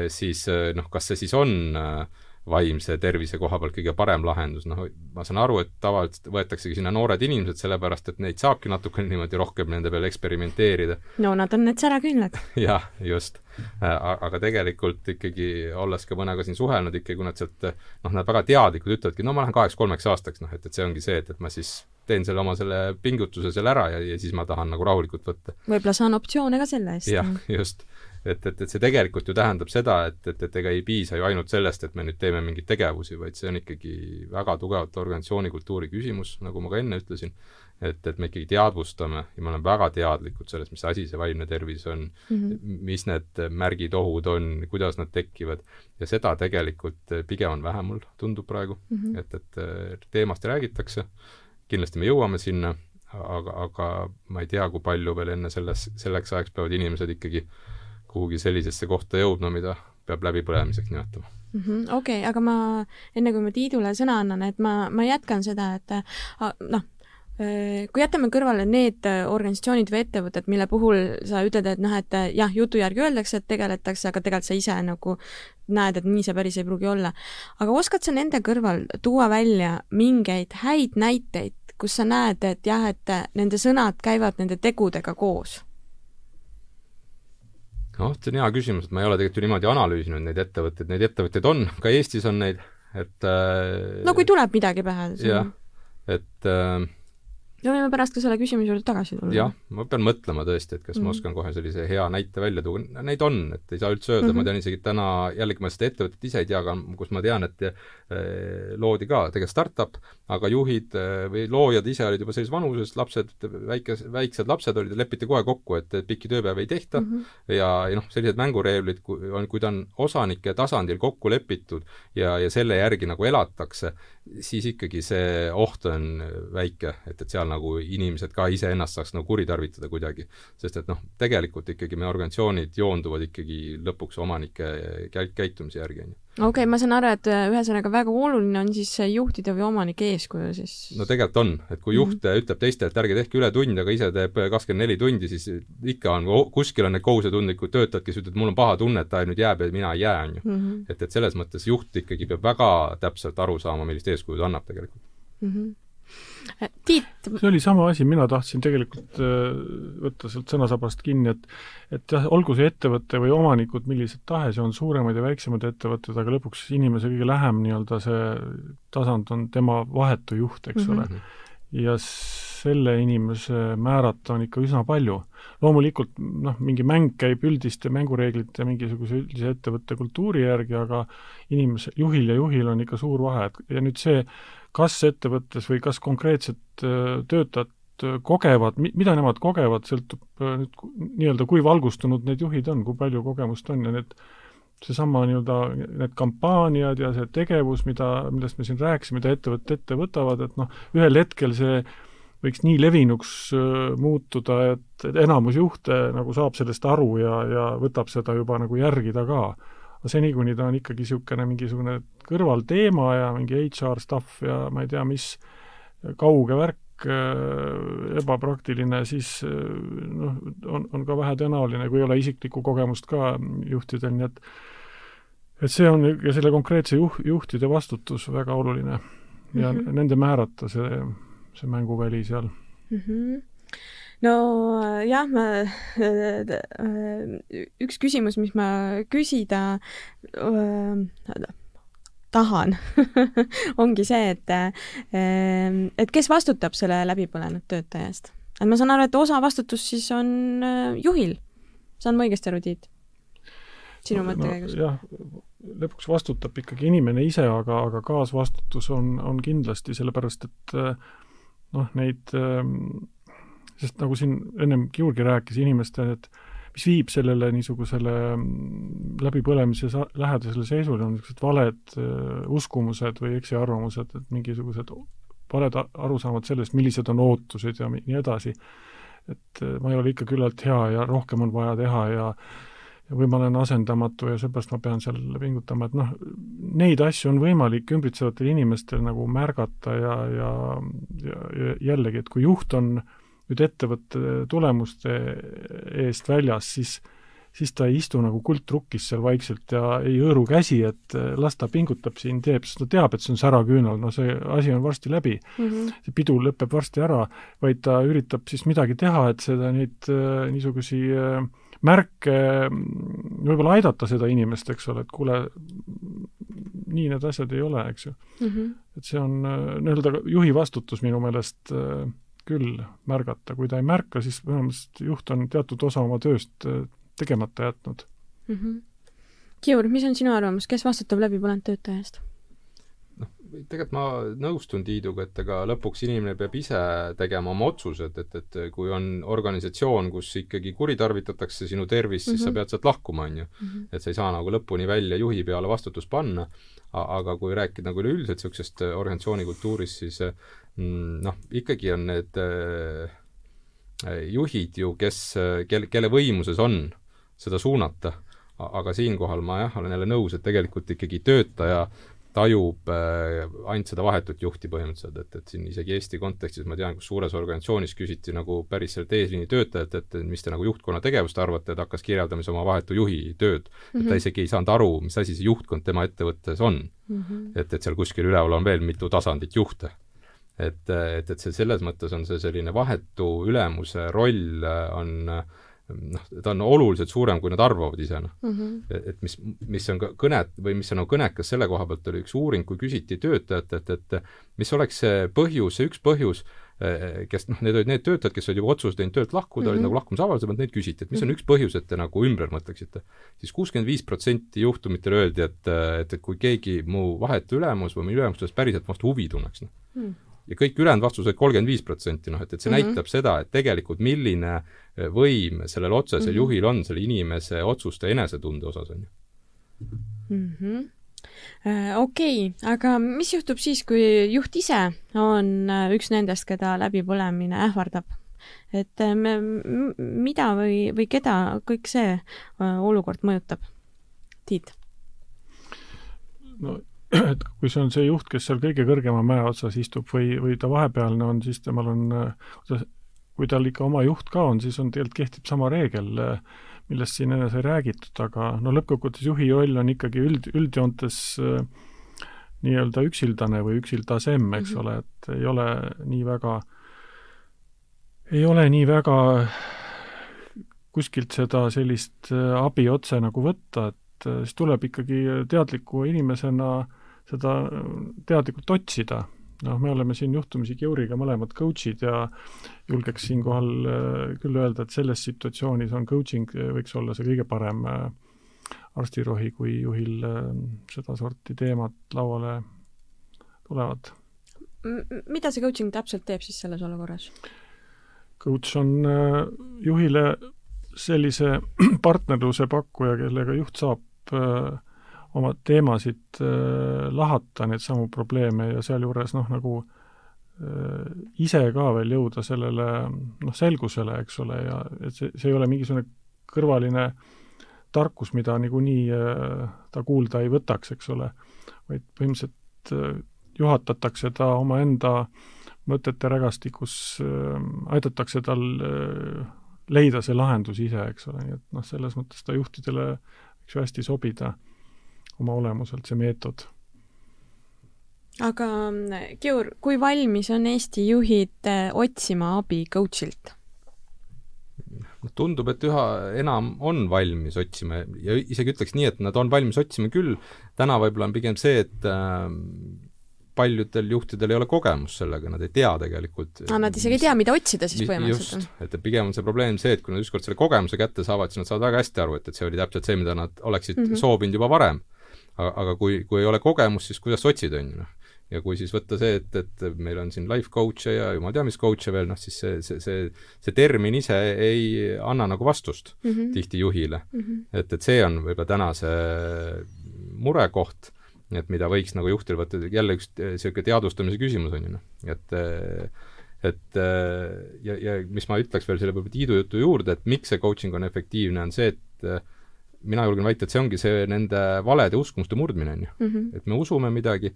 siis eh, noh, kas see siis on äh, vaimse tervise koha pealt kõige parem lahendus, noh, ma saan aru, et tavaliselt võetaksegi sinna noored inimesed, sellepärast et neid saabki natukene niimoodi rohkem nende peal eksperimenteerida. no nad on need säraküünlad jah, just. Äh, aga tegelikult ikkagi, olles ka mõnega siin suhelnud, ikkagi kui nad sealt noh, nad väga teadlikult ütlevadki, no ma lähen kaheks-kolmeks aastaks, noh et, et see ongi see, et, et ma siis teen selle oma selle pingutuse seal ära ja, ja siis ma tahan nagu rahulikult võtta. võib-olla saan optsioone ka selle eest. jah, just et, et, et see tegelikult ju tähendab seda, et, et, et ega ei piisa ju ainult sellest, et me nüüd teeme mingeid tegevusi, vaid see on ikkagi väga tugevalt organisatsiooni kultuuri küsimus, nagu ma ka enne ütlesin, et, et me ikkagi teadvustame ja me oleme väga teadlikud sellest, mis asi see vaimne tervis on mm, -hmm. mis need märgid, ohud on, kuidas nad tekivad, ja seda tegelikult pigem on vähe, mul tundub praegu mm, -hmm. et, et teemast räägitakse, kindlasti me jõuame sinna, aga, aga ma ei tea, kui palju veel enne selles, selleks ajaks peavad inimesed ikkagi äh, kuhugi sellisesse kohta jõudma, mida peab läbipõlemiseks nimetama mm -hmm,. okei okay,, aga ma, enne kui ma Tiidule sõna annan, et ma, ma jätkan seda, et noh, kui jätame kõrvale need organisatsioonid või ettevõtted, mille puhul sa ütled, et noh, et jah, jutu järgi öeldakse, et tegeletakse, aga tegelikult sa ise nagu näed, et nii see päris ei pruugi olla. aga oskad sa nende kõrval tuua välja mingeid häid näiteid, kus sa näed, et jah, et nende sõnad käivad nende tegudega koos? Noh, see on hea küsimus, et ma ei ole tegelikult ju niimoodi analüüsinud neid ettevõtteid, neid ettevõtteid on, ka Eestis on neid, et äh, no kui tuleb midagi pähe. jah, et äh, ja võime pärast ka selle küsimuse juurde tagasi tulla. jah, ma pean mõtlema tõesti, et kas mm -hmm. ma mhm. oskan kohe sellise hea näite välja tuua, neid on, et ei saa üldse öelda mm, -hmm. ma mhm. tean isegi täna, jällegi ma seda ettevõtet ise ei tea, aga kus ma tean, et eh, loodi ka tegelikult startup, aga juhid eh, või loojad ise olid juba sellises vanuses, lapsed, väike, väiksed lapsed olid, lepiti kohe kokku, et, pikki tööpäevi ei tehta mm -hmm. ja, ja noh, sellised mängureeglid, kui on, kui ta on osanike tasandil kokku lepitud ja, ja selle järgi nagu elatakse, siis ikkagi see oht on väike, et, et seal nagu inimesed ka iseennast saaks nagu kuritarvitada kuidagi. sest et noh, tegelikult ikkagi meie organisatsioonid joonduvad ikkagi lõpuks omanike käi-, käitumise järgi, on ju okei okay,, ma saan aru, et äh, ühesõnaga väga oluline on siis juhtide või omanike eeskuju siis? no tegelikult on, et kui juht mm -hmm. ütleb teistele, et ärge tehke ületunde, aga ise teeb kakskümmend neli tundi, siis ikka on, kuskil on need kohusetundlikud töötajad, kes ütlevad, mul on paha tunne, et ta nüüd jääb ja mina ei jää, on ju. Mhm. et, et selles mõttes juht ikkagi peab väga täpselt aru saama, millist eeskuju ta annab tegelikult mm. -hmm Tiit. see oli sama asi, mina tahtsin tegelikult äh, võtta sealt sõnasabast kinni, et et jah, olgu see ettevõte või omanikud millised tahes on suuremad ja väiksemad ettevõtted, aga lõpuks inimese kõige lähem nii-öelda see tasand on tema vahetu juht, eks mm -hmm. ole. ja selle inimese määrata on ikka üsna palju. loomulikult noh, mingi mäng käib üldiste mängureeglite ja mingisuguse üldise ettevõtte kultuuri järgi, aga inimese, juhil ja juhil on ikka suur vahe, et ja nüüd see kas ettevõttes või kas konkreetsed äh, töötajad äh, kogevad, mida nemad kogevad, sõltub äh, nüüd nii-öelda, kui valgustunud need juhid on, kui palju kogemust on ja need, seesama nii-öelda need kampaaniad ja see tegevus, mida, millest me siin rääkisime, mida ettevõtted ette võtavad, et noh, ühel hetkel see võiks nii levinuks muutuda, et enamus juhte nagu saab sellest aru ja, ja võtab seda juba nagu järgida ka aga seni, kuni ta on ikkagi niisugune mingisugune kõrvalteema ja mingi HR stuff ja ma ei tea, mis kauge värk, ebapraktiline, siis noh, on, on ka vähetõenäoline, kui ei ole isiklikku kogemust ka juhtidel, nii et et see on ja selle konkreetse juh-, juhtide vastutus väga oluline ja mm -hmm. nende määrata see, see mänguväli seal mm. -hmm no jah, ma, üks küsimus, mis ma küsida äh, tahan ongi see, et, äh, et kes vastutab selle läbipõlenud töötaja eest? et ma saan aru, et osa vastutust siis on äh, juhil. saan ma õigesti aru, Tiit? sinu no, mõttekäigus no,? jah, lõpuks vastutab ikkagi inimene ise, aga, aga kaasvastutus on, on kindlasti, sellepärast et noh, neid, sest nagu siin ennem Georgi rääkis, inimeste need, mis viib sellele niisugusele läbipõlemise lähedasele seisule, on niisugused valed uskumused või eksiarvamused, et mingisugused valed arusaamad sellest, millised on ootused ja nii edasi. et ma ei ole ikka küllalt hea ja rohkem on vaja teha ja või ma olen asendamatu ja seepärast ma pean seal pingutama, et noh, neid asju on võimalik ümbritsevatel inimestel nagu märgata ja, ja, ja, ja jällegi, et kui juht on nüüd ettevõtte tulemuste eest väljas, siis siis ta ei istu nagu kultrukkis seal vaikselt ja ei hõõru käsi, et las ta pingutab siin, teeb, sest ta teab, et see on säraküünal, no see asi on varsti läbi mm. -hmm. see pidu lõpeb varsti ära, vaid ta üritab siis midagi teha, et seda, neid äh, niisugusi äh, märke, võib-olla aidata seda inimest, eks ole, et kuule, nii need asjad ei ole, eks ju mm. -hmm. et see on nii-öelda juhi vastutus minu meelest äh, küll märgata, kui ta ei märka, siis minu meelest juht on teatud osa oma tööst äh, tegemata jätnud mm. -hmm. Kiur, mis on sinu arvamus, kes vastutab läbipõlenud töötaja eest? tegelikult ma nõustun Tiiduga, et ega lõpuks inimene peab ise tegema oma otsused, et, et kui on organisatsioon, kus ikkagi kuritarvitatakse sinu tervist mm, -hmm. siis sa mhm. pead sealt lahkuma, on ju. Mhm. et sa ei saa nagu lõpuni välja juhi peale vastutust panna, aga kui rääkida nagu üleüldiselt niisugusest organisatsiooni kultuurist, siis mm, noh, ikkagi on need äh, juhid ju, kes, kel, kelle võimuses on seda suunata aga siinkohal ma jah, olen jälle nõus, et tegelikult ikkagi töötaja tajub äh, ainult seda vahetut juhti põhimõtteliselt, et, et siin isegi Eesti kontekstis ma tean, kus suures organisatsioonis küsiti nagu päris sealt eesliini töötajalt, et mis te nagu juhtkonna tegevust arvate, et hakkas kirjeldama siis oma vahetu juhi tööd mm. -hmm. et ta mhm. isegi ei saanud aru, mis asi see juhtkond tema ettevõttes on mm. -hmm. et, et seal kuskil üleval on veel mitu tasandit juhte. Et, et, et see selles mõttes on see selline vahetu ülemuse roll on noh, ta on oluliselt suurem, kui nad arvavad ise, noh mm -hmm.. et mis, mis on ka kõnet või mis on nagu kõnekas selle koha pealt, oli üks uuring, kui küsiti töötajatelt, et mis oleks see põhjus, see üks põhjus, eh, kes noh, need olid need töötajad, kes olid juba otsuse teinud töölt lahkuda mm, -hmm. olid mhm. nagu lahkumisavalduse pealt, neid küsiti, et mis on mhm. üks põhjus, et te nagu ümber mõtleksite. siis kuuskümmend viis protsenti juhtumitel öeldi, et, et, et kui keegi mu vahetu ülemus või mu ülemusest päriselt vastu huvi tunneks, noh mm. -hmm ja kõik ülejäänud vastused kolmkümmend viis protsenti, noh et, et see mm -hmm. näitab seda, et tegelikult milline eh, võim sellel otsesel mm -hmm. juhil on selle inimese otsuste enesetunde osas, on ju mm -hmm okei aga mis juhtub siis, kui juht ise on äh, üks nendest, keda läbipõlemine ähvardab? et äh, me, mida või, või keda kõik see äh, olukord mõjutab? Tiit? no et kui see on see juht, kes seal kõige kõrgema mäe otsas istub või, või ta vahepealne on, siis temal on, kui tal ikka oma juht ka on, siis on, tegelikult kehtib sama reegel, millest siin enne sai räägitud, aga no lõppkokkuvõttes juhi roll on ikkagi üld, üldjoontes nii-öelda üksildane või üksildasem, eks mm -hmm. ole, et ei ole nii väga, ei ole nii väga kuskilt seda sellist abi otse nagu võtta, et siis tuleb ikkagi teadliku inimesena äh, seda teadlikult otsida. noh, me oleme siin juhtumisi Geuriga mõlemad coach'id ja julgeks siinkohal äh, küll öelda, et selles situatsioonis on coaching, äh, võiks olla see kõige parem äh, arstirohi, kui juhil sedasorti teemad lauale tulevad. mida see coaching täpselt teeb siis selles olukorras? Coach on juhile sellise partnerluse pakkuja, kellega juht saab äh, oma teemasid äh, lahata, neid samu probleeme ja sealjuures noh, nagu äh, ise ka veel jõuda sellele noh, selgusele, eks ole, ja et see, see ei ole mingisugune kõrvaline tarkus, mida niikuinii äh, ta kuulda ei võtaks, eks ole, vaid põhimõtteliselt äh, juhatatakse ta omaenda mõtete rägastikus äh, aidatakse tal äh, leida see lahendus ise, eks ole, nii et noh, selles mõttes ta juhtidele võiks ju hästi sobida oma olemuselt, see meetod. aga Georg, kui valmis on Eesti juhid äh, otsima abi coach'ilt? noh, tundub, et üha enam on valmis otsima ja isegi ütleks nii, et nad on valmis otsima küll, täna võib-olla on pigem see, et äh, paljudel juhtidel ei ole kogemust sellega, nad ei tea tegelikult aa, nad isegi ei tea, mida otsida siis põhimõtteliselt? just, et pigem on see probleem see, et kui nad ükskord selle kogemuse kätte saavad, siis nad saavad väga hästi aru, et, et see oli täpselt see, mida nad oleksid mm -hmm. soovinud juba varem. Aga, aga kui, kui ei ole kogemust, siis kuidas otsida, on ju, noh ja kui siis võtta see, et, et meil on siin life coach'e ja jumal tea, mis coach'e veel, noh siis see, see, see, see termin ise ei anna nagu vastust mm -hmm. tihti juhile mm. -hmm. et, et see on võib-olla täna see murekoht et mida võiks nagu juhtil võtta, jälle üks niisugune teadvustamise küsimus on ju noh, et et ja, ja mis ma ütleks veel selle võib-olla Tiidu jutu juurde, et miks see coaching on efektiivne, on see, et mina julgen väita, et see ongi see nende valede uskumuste murdmine, on ju. Mhm. et me usume midagi,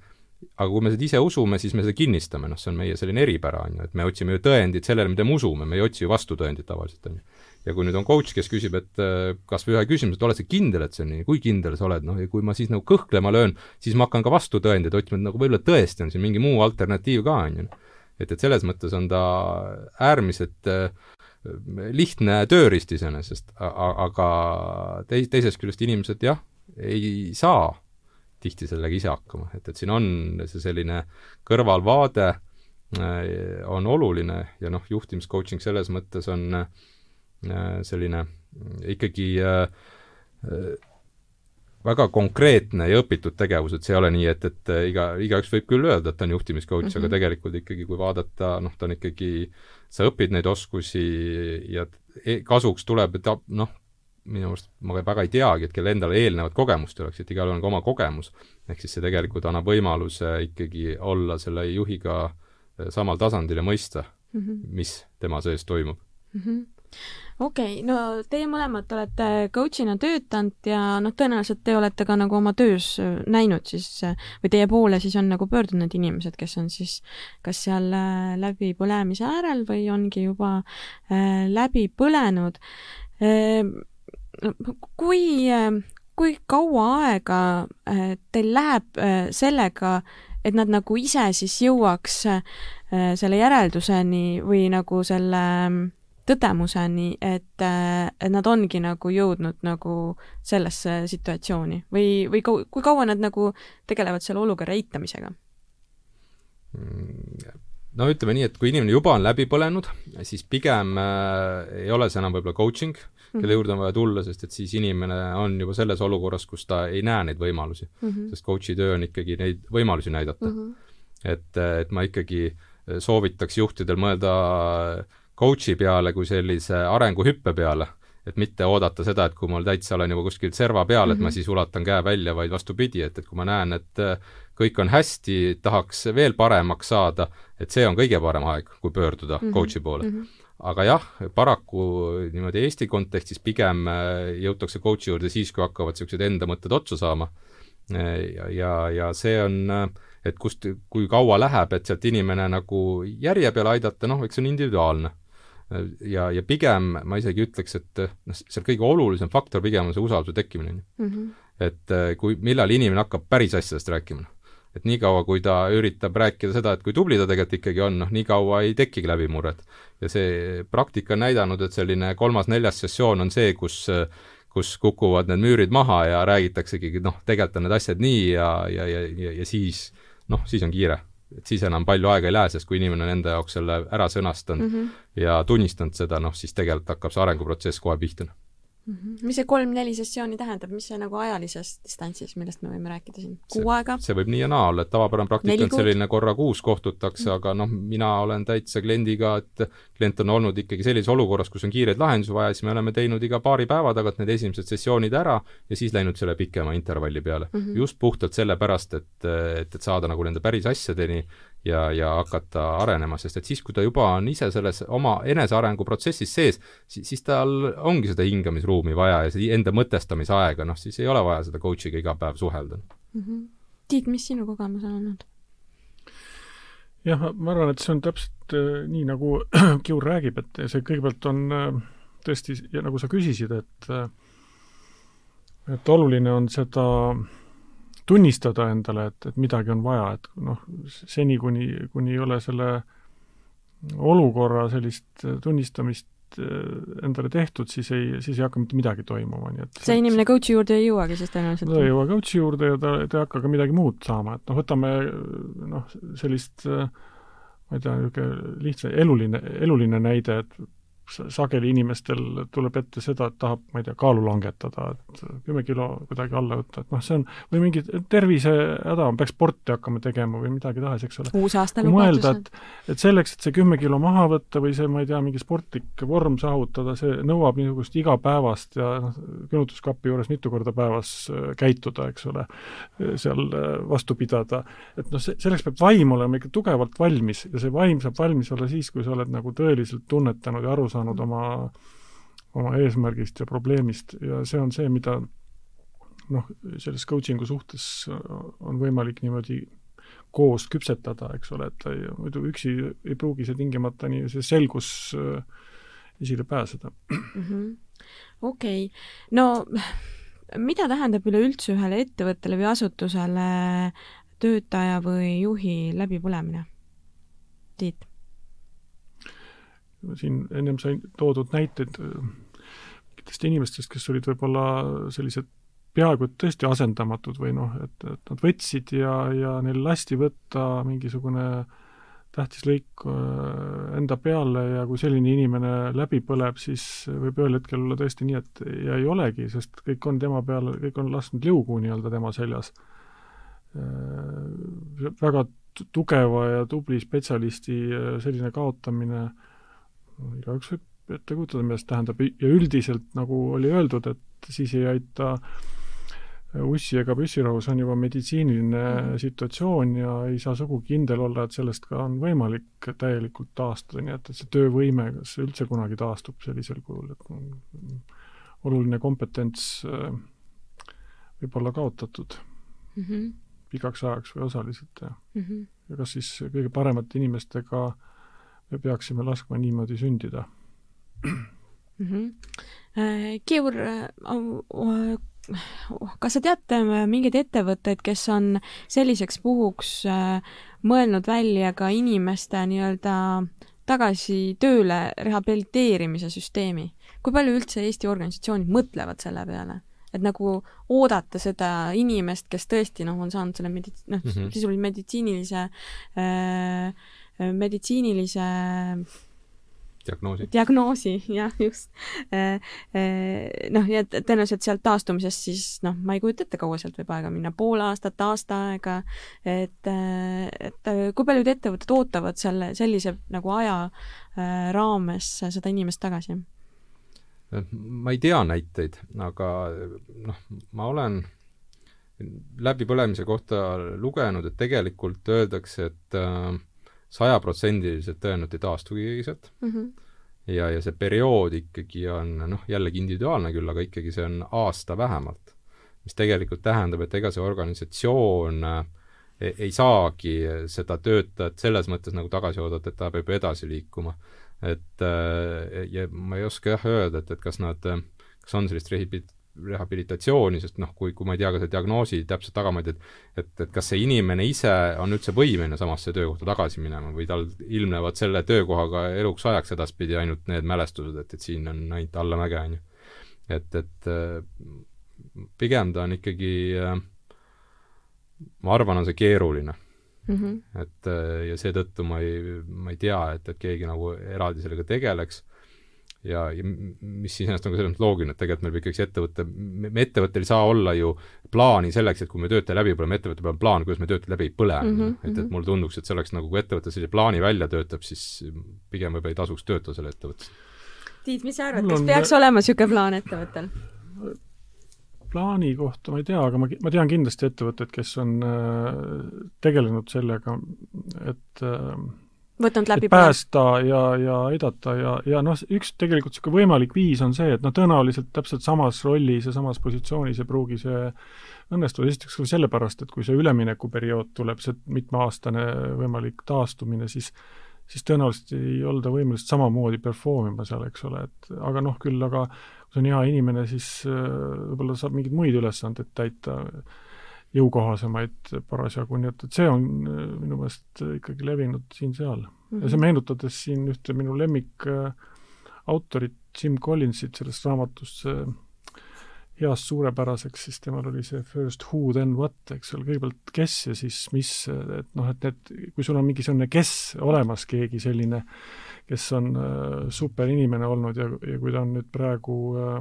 aga kui me seda ise usume, siis me seda kinnistame, noh, see on meie selline eripära, on ju, et me otsime ju tõendit sellele, mida me usume, me ei otsi ju vastutõendit tavaliselt, on ju ja kui nüüd on coach, kes küsib, et äh, kas või ühe küsimuse, et oled sa kindel, et see on nii, kui kindel sa oled, noh ja kui ma siis nagu kõhklema löön, siis ma hakkan ka vastutõendeid otsima, et nagu võib-olla tõesti on siin mingi muu alternatiiv ka, on ju. et, et selles mõttes on ta äärmiselt äh, lihtne tööriist iseenesest, aga tei-, teisest küljest inimesed jah, ei saa tihti sellega ise hakkama, et, et siin on see selline kõrvalvaade äh, on oluline ja noh, juhtimiscoaching selles mõttes on äh, selline ikkagi äh, äh, väga konkreetne ja õpitud tegevus, et see ei ole nii, et, et iga, igaüks võib küll öelda, et ta on juhtimiscoach mm, -hmm. aga mhm. tegelikult ikkagi, kui vaadata, noh, ta on ikkagi, sa õpid neid oskusi ja e-, kasuks tuleb, et noh, minu arust ma väga ei teagi, et kellel endal eelnevat kogemust ei oleks, et igalühel on ka oma kogemus. ehk siis see tegelikult annab võimaluse ikkagi olla selle juhiga samal tasandil ja mõista mm, -hmm. mis tema sees toimub mm. -hmm okei okay,, no teie mõlemad olete coach'ina töötanud ja noh, tõenäoliselt te olete ka nagu oma töös äh, näinud siis äh, või teie poole siis on nagu pöördunud inimesed, kes on siis kas seal äh, läbipõlemise äärel või ongi juba läbi põlenud äh,. kui kui kaua aega teil läheb äh, sellega, et nad nagu ise siis jõuaks selle järelduseni või nagu selle tõdemuseni, et, et nad ongi nagu jõudnud nagu sellesse situatsiooni või, või kui kaua nad nagu tegelevad selle olukorra eitamisega? no ütleme nii, et kui inimene juba on läbi põlenud, siis pigem äh, ei ole see enam võib-olla coaching, kelle mhm. juurde on vaja tulla, sest et siis inimene on juba selles olukorras, kus ta ei näe neid võimalusi mm. -hmm. sest coach'i töö on ikkagi neid võimalusi näidata mm. -hmm. et, et ma ikkagi soovitaks juhtidel mõelda äh, coach'i peale kui sellise arenguhüppe peale, et mitte oodata seda, et kui mul täitsa olen juba kuskil serva peal mm, -hmm. et ma mhm. siis ulatan käe välja, vaid vastupidi, et, et kui ma näen, et äh, kõik on hästi, tahaks veel paremaks saada, et see on kõige parem aeg, kui pöörduda mm -hmm. coach'i poole mm. -hmm aga jah, paraku niimoodi Eesti kontekstis pigem äh, jõutakse coach'i juurde siis, kui hakkavad niisugused enda mõtted otsa saama. Äh, ja, ja, ja see on, et kust, kui kaua läheb, et sealt inimene nagu järje peale aidata, noh, eks see on individuaalne ja, ja pigem ma isegi ütleks, et noh, seal kõige olulisem faktor pigem on see usalduse tekkimine, ju. Mhm. et äh, kui, millal inimene hakkab päris asjadest rääkima, noh. et niikaua, kui ta üritab rääkida seda, et kui tubli ta tegelikult ikkagi on, noh, nii kaua ei tekigi läbimurret. ja see praktika on näidanud, et selline kolmas-neljas sessioon on see, kus kus kukuvad need müürid maha ja räägitaksegi, noh, tegelikult on need asjad nii ja, ja, ja, ja, ja siis noh, siis on kiire et siis enam palju aega ei lähe, sest kui inimene on enda jaoks selle ära sõnastanud mm -hmm. ja tunnistanud seda, noh, siis tegelikult hakkab see arenguprotsess kohe pihta mm. -hmm. mis see kolm-neli sessiooni tähendab, mis see nagu ajalises distantsis, millest me võime rääkida siin, kuu aega? see võib nii ja naa olla, et tavapärane praktika on selline korra kuus kohtutakse mm, -hmm. aga noh, mina olen täitsa kliendiga, et klient on olnud ikkagi sellises olukorras, kus on kiireid lahendusi vaja, siis me oleme teinud iga paari päeva tagant need esimesed sessioonid ära ja siis läinud selle pikema intervalli peale mm. -hmm. just puhtalt sellepärast, et, et, et saada nagu nende päris asjadeni ja, ja hakata arenema, sest et siis, kui ta juba on ise selles oma enesearengu protsessis sees, siis, tal ongi seda hingamisruumi vaja ja seda enda mõtestamise aega, noh siis ei ole vaja seda coach'iga iga päev suhelda mm. -hmm. Tiit, mis sinu kogemus on olnud? jah, ma arvan, et see on täpselt äh, nii, nagu Kiur räägib, et see kõigepealt on äh, tõesti, ja nagu sa küsisid, et äh, et oluline on seda tunnistada endale, et, et midagi on vaja, et noh, seni, kuni, kuni ei ole selle olukorra sellist tunnistamist endale tehtud, siis ei, siis ei hakka mitte midagi toimuma, nii et see inimene coach'i juurde ei jõuagi siis tõenäoliselt? ta ei jõua coach'i juurde ja ta, ta ei hakka ka midagi muud saama, et noh, võtame noh, sellist ma ei tea, niisugune lihtsa eluline, eluline näide, et sageli inimestel tuleb ette seda, et tahab, ma ei tea, kaalu langetada, et kümme kilo kuidagi alla võtta, et noh, see on, või mingi tervisehäda on, peaks sporti hakkama tegema või midagi tahes, eks ole. uusaasta lubadus. et, et selleks, et see kümme kilo maha võtta või see, ma ei tea, mingi sportlik vorm saavutada, see nõuab niisugust igapäevast ja noh, külmutuskapi juures mitu korda päevas äh, käituda, eks ole, seal äh, vastu pidada. et noh, see, selleks peab vaim olema ikka tugevalt valmis ja see vaim saab valmis olla siis, kui sa oled nagu tõeliselt tunnetanud ja aru saanud, saanud oma, oma eesmärgist ja probleemist ja see on see, mida noh, selles coaching'u suhtes on võimalik niimoodi koos küpsetada, eks ole, et ei, muidu üksi ei pruugi see tingimata nii, see selgus äh, esile pääseda mm -hmm.. okei okay., no mida tähendab üleüldse ühele ettevõttele või asutusele töötaja või juhi läbipõlemine? Tiit siin ennem sai toodud näiteid äh, mingitest inimestest, kes olid võib-olla sellised peaaegu et tõesti asendamatud või noh, et, et nad võtsid ja, ja neil lasti võtta mingisugune tähtis lõik äh, enda peale ja kui selline inimene läbi põleb, siis võib ühel hetkel olla tõesti nii, et ja ei olegi, sest kõik on tema peal, kõik on lasknud liugu nii-öelda tema seljas. Äh, väga tugeva ja tubli spetsialisti selline kaotamine äh, igaüks võib ette kujutada, see tähendab ja üldiselt, nagu oli öeldud, et siis ei aita ussi ega püssirahus on juba meditsiiniline mm. situatsioon ja ei saa sugugi kindel olla, et sellest ka on võimalik täielikult taastuda, nii et, et see töövõime, kas see üldse kunagi taastub sellisel kujul, et oluline kompetents äh, võib olla kaotatud mm -hmm. pikaks ajaks või osaliselt ja mm, -hmm. ja kas siis kõige paremate inimestega äh, me peaksime laskma niimoodi sündida mm. -hmm. Kiur, äh, kas sa tead mingeid ettevõtteid, kes on selliseks puhuks mõelnud välja ka inimeste nii-öelda tagasi tööle rehabiliteerimise süsteemi? kui palju üldse Eesti organisatsioonid mõtlevad selle peale? et nagu oodata seda inimest, kes tõesti noh, on saanud selle medi-, noh mm -hmm., sisuliselt meditsiinilise äh, meditsiinilise diagnoosi. diagnoosi, jah, just. Äh, äh, noh, ja tõenäoliselt sealt taastumisest siis noh, ma ei kujuta ette, kaua sealt võib aega minna, pool aastat, aasta aega, et, äh, et kui paljud ettevõtted ootavad selle, sellise nagu aja raames seda inimest tagasi? ma ei tea näiteid, aga noh, ma olen läbipõlemise kohta lugenud, et tegelikult öeldakse, et äh, sajaprotsendiliselt tõenäoliselt ei taastugi keegi sealt mm. -hmm. ja, ja see periood ikkagi on noh, jällegi individuaalne küll, aga ikkagi see on aasta vähemalt. mis tegelikult tähendab, et ega see organisatsioon ei, e, ei saagi seda töötajat selles mõttes nagu tagasi oodata, et ta peab edasi liikuma. et e, ja ma ei oska jah öelda, et, et kas nad, kas on sellist rehabilitatsiooni, sest noh, kui, kui ma ei tea ka seda diagnoosi täpset tagamaid, et et, et kas see inimene ise on üldse võimeline samasse töökohta tagasi minema või tal ilmnevad selle töökohaga eluks ajaks edaspidi ainult need mälestused, et, et siin on ainult allamäge, on ju. et, et äh, pigem ta on ikkagi, äh, ma arvan, on see keeruline mm. -hmm. et äh, ja seetõttu ma ei, ma ei tea, et, et keegi nagu eraldi sellega tegeleks ja, ja mis iseenesest on ka selles mõttes loogiline, et tegelikult meil ikkagi see ettevõte, me ettevõttel ei saa olla ju plaani selleks, et kui me töötaja läbi põleme, ettevõttel peab plaan, kuidas me töötajat läbi ei põle mm. -hmm. et, et mhm. mulle tunduks, et see oleks nagu, kui ettevõte sellise plaani välja töötab, siis pigem võib-olla ei tasuks töötada selle ettevõttes. Tiit, mis sa arvad, kas peaks olema niisugune plaan ettevõttel? plaani kohta ma ei tea, aga ma, ma tean kindlasti ettevõtteid, kes on äh, tegelenud sellega, et äh, võtnud läbi päästa ja, ja aidata ja, ja noh, üks tegelikult niisugune võimalik viis on see, et noh, tõenäoliselt täpselt samas rollis ja samas positsioonis ei pruugi see õnnestuda, esiteks ka sellepärast, et kui see üleminekuperiood tuleb, see mitmeaastane võimalik taastumine, siis siis tõenäoliselt ei olda võimelised samamoodi perform ima seal, eks ole, et aga noh, küll aga kui see on hea inimene, siis äh, võib-olla saab mingeid muid ülesandeid täita, jõukohasemaid parasjagu, nii et, et see on äh, minu meelest ikkagi levinud siin-seal mm. -hmm. ja see mhm. meenutades siin ühte minu lemmik äh, autorit Jim Collinsit sellest raamatust, heast suurepäraseks, siis temal oli see first who, then what, eks ole, kõigepealt kes ja siis mis, et noh, et need, kui sul on mingisugune kes olemas, keegi selline, kes on äh, super inimene olnud ja, ja kui ta on nüüd praegu äh,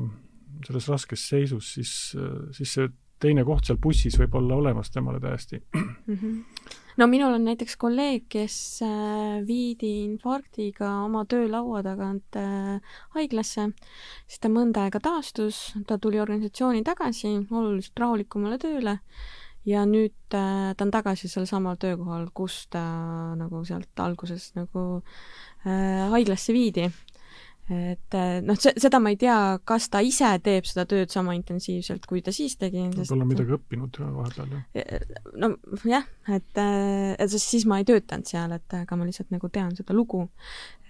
selles raskes seisus, siis äh,, siis see teine koht seal bussis võib olla olemas temale täiesti mm. -hmm. no minul on näiteks kolleeg, kes äh, viidi infarktiga oma töölaua tagant äh, haiglasse, siis ta mõnda aega taastus, ta tuli organisatsiooni tagasi oluliselt rahulikumale tööle ja nüüd äh, ta on tagasi sealsamal töökohal, kus ta nagu sealt alguses nagu äh, haiglasse viidi et eh, noh, seda ma ei tea, kas ta ise teeb seda tööd sama intensiivselt, kui ta siis tegi. võib-olla midagi õppinud vahepeal, jah. Eh, no jah, et, et siis ma ei töötanud seal, et aga ma lihtsalt nagu tean seda lugu.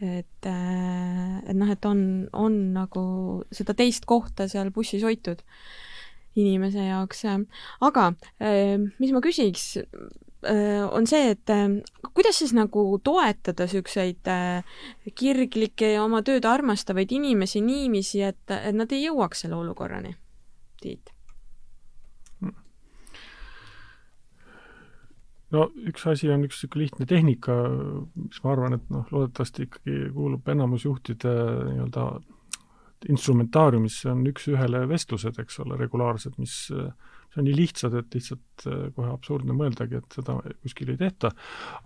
et, et noh, et on, on nagu seda teist kohta seal bussis hoitud inimese jaoks, aga mis ma küsiks, Äh, on see, et äh, kuidas siis nagu toetada niisuguseid äh, kirglikke ja oma tööd armastavaid inimesi niiviisi, et, et nad ei jõuaks selle olukorrani, Tiit? no üks asi on üks niisugune lihtne tehnika, mis ma arvan, et noh, loodetavasti ikkagi kuulub enamus juhtide nii-öelda instrumentaariumisse, on üks-ühele vestlused, eks ole, regulaarsed, mis äh, see on nii lihtsad, et lihtsalt äh, kohe absurdne mõeldagi, et seda kuskil ei tehta,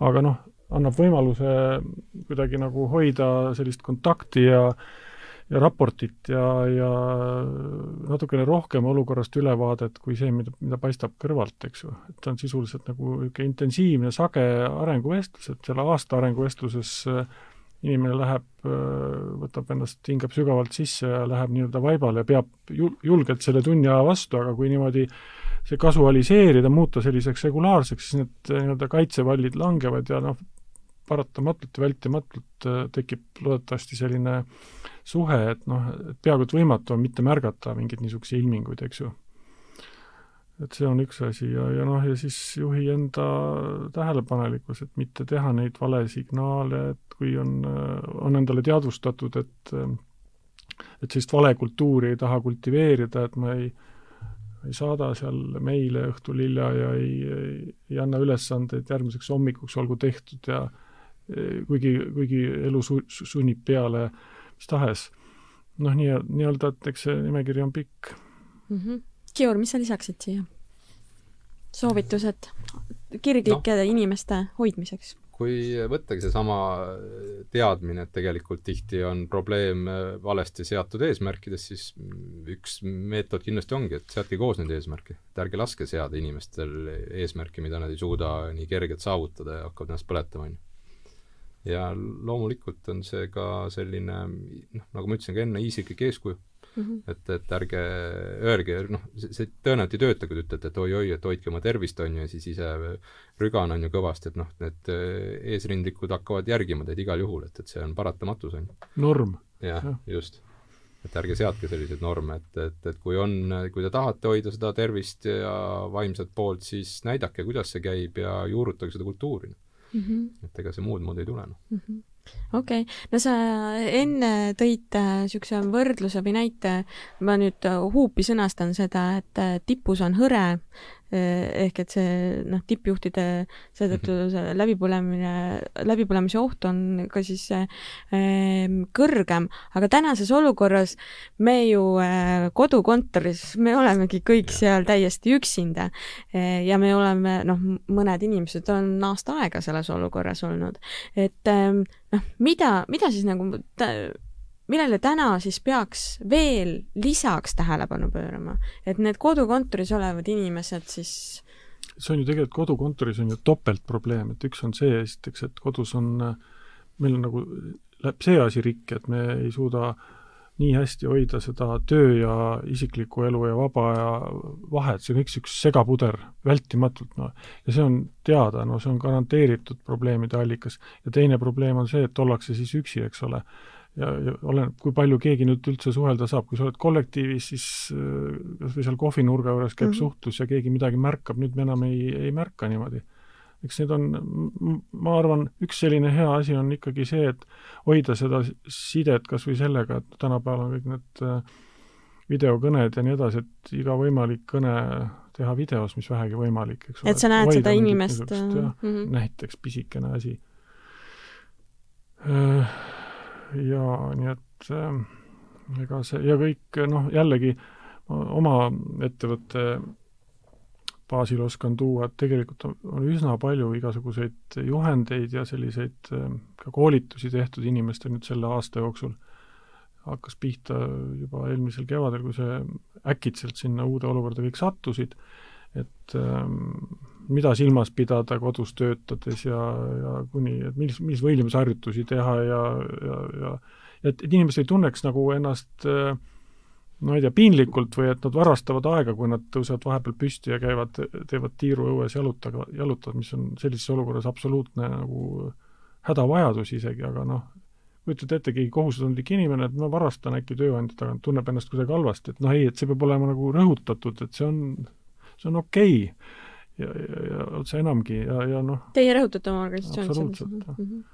aga noh, annab võimaluse kuidagi nagu hoida sellist kontakti ja ja raportit ja, ja natukene rohkem olukorrast ülevaadet kui see, mida, mida paistab kõrvalt, eks ju. et ta on sisuliselt nagu niisugune intensiivne, sage arenguvestlus, et selle aasta arenguvestluses äh, inimene läheb, äh, võtab ennast, hingab sügavalt sisse ja läheb nii-öelda vaibale ja peab jul-, julgelt selle tunni aja vastu, aga kui niimoodi see kasualiseerida, muuta selliseks regulaarseks, siis need äh, nii-öelda kaitsevallid langevad ja noh, paratamatult ja vältimatult äh, tekib loodetavasti selline suhe, et noh, et peaaegu et võimatu on mitte märgata mingeid niisuguseid ilminguid, eks ju. et see on üks asi ja, ja noh, ja siis juhi enda tähelepanelikkus, et mitte teha neid valesignaale, et kui on, on endale teadvustatud, et et sellist valekultuuri ei taha kultiveerida, et ma ei, ei saada seal meile õhtul hilja ja ei, ei, ei anna ülesandeid järgmiseks hommikuks olgu tehtud ja kuigi, kuigi elu su-, sunnib peale mis tahes. noh, nii, nii-öelda, et eks see nimekiri on pikk mm. -hmm Kior, mis sa lisaksid siia? soovitused kirglike no. inimeste hoidmiseks? Kui võttagi seesama teadmine, et tegelikult tihti on probleem valesti seatud eesmärkides, siis üks meetod kindlasti ongi, et seadke koos neid eesmärke. et ärge laske seada inimestel eesmärki, mida nad ei suuda nii kergelt saavutada ja hakkavad ennast põletama, on ju. ja loomulikult on see ka selline noh, nagu ma ütlesin ka enne, isiklik eeskuju mm. -hmm. et, et ärge öelge, noh, see, tõenäoliselt ei tööta, kui te ütlete, et oi-oi, et hoidke oma tervist, on ju, ja siis ise rügan on ju kõvasti, et noh, need eh, eesrindlikud hakkavad järgima teid igal juhul, et, et see on paratamatus, on ju. norm. jah ja., just. et ärge seadke selliseid norme, et, et, et kui on, kui te tahate hoida seda tervist ja vaimset poolt, siis näidake, kuidas see käib ja juurutage seda kultuuri mm. -hmm. et ega see muud moodi ei tule, noh mm -hmm okei okay., no sa enne tõid niisuguse äh, võrdluse või näite, ma nüüd äh, huupi sõnastan seda, et äh, tipus on hõre ehk et see noh, tippjuhtide seetõttu mhm. see läbipõlemine, läbipõlemise oht on ka siis äh, kõrgem, aga tänases olukorras me ju äh, kodukontoris, me olemegi kõik seal täiesti üksinda. Äh, ja me oleme noh, mõned inimesed on aasta aega selles olukorras olnud, et noh, mida, mida siis nagu millele täna siis peaks veel lisaks tähelepanu pöörama, et need kodukontoris olevad inimesed siis see on ju tegelikult kodukontoris on ju topeltprobleem, et üks on see esiteks, et kodus on meil on nagu, läheb see asi rikki, et me ei suuda nii hästi hoida seda töö ja isikliku elu ja vaba aja vahet, see on kõik üks segapuder vältimatult, noh. ja see on teada, no see on garanteeritud probleemide allikas. ja teine probleem on see, et ollakse siis üksi, eks ole ja, ja oleneb, kui palju keegi nüüd üldse suhelda saab, kui sa oled kollektiivis, siis äh, kas või seal kohvinurga juures käib mm -hmm. suhtlus ja keegi midagi märkab, nüüd me enam ei, ei märka niimoodi. eks need on, ma arvan, üks selline hea asi on ikkagi see, et hoida seda sidet kas või sellega, et tänapäeval on kõik need äh, videokõned ja nii edasi, et iga võimalik kõne teha videos, mis vähegi võimalik, eks ole. et sa näed seda inimest. Mm -hmm. näiteks pisikene asi ja nii et äh, ega see ja kõik noh, jällegi oma ettevõtte baasil oskan tuua, et tegelikult on, on üsna palju igasuguseid juhendeid ja selliseid äh, ka koolitusi tehtud inimestel nüüd selle aasta jooksul. hakkas pihta juba eelmisel kevadel, kui see äkitselt sinna uude olukorda kõik sattusid, et ähm, mida silmas pidada kodus töötades ja, ja kuni, et millis, milliseid võimlemisharjutusi teha ja, ja, ja et, et inimesed ei tunneks nagu ennast no ei tea, piinlikult või et nad varastavad aega, kui nad tõusevad vahepeal püsti ja käivad, teevad tiiru õues jalutaga, jalutavad, mis on sellises olukorras absoluutne nagu hädavajadus isegi, aga noh, kujutate ette, keegi kohusetundlik inimene, et ma varastan äkki tööandja tagant, tunneb ennast kuidagi halvasti, et noh ei, et see peab olema nagu rõhutatud, et see on, see on okei. okay ja, ja, ja otse enamgi ja, ja noh Teie rõhutate oma organisatsioonis absoluutselt, jah mm -hmm..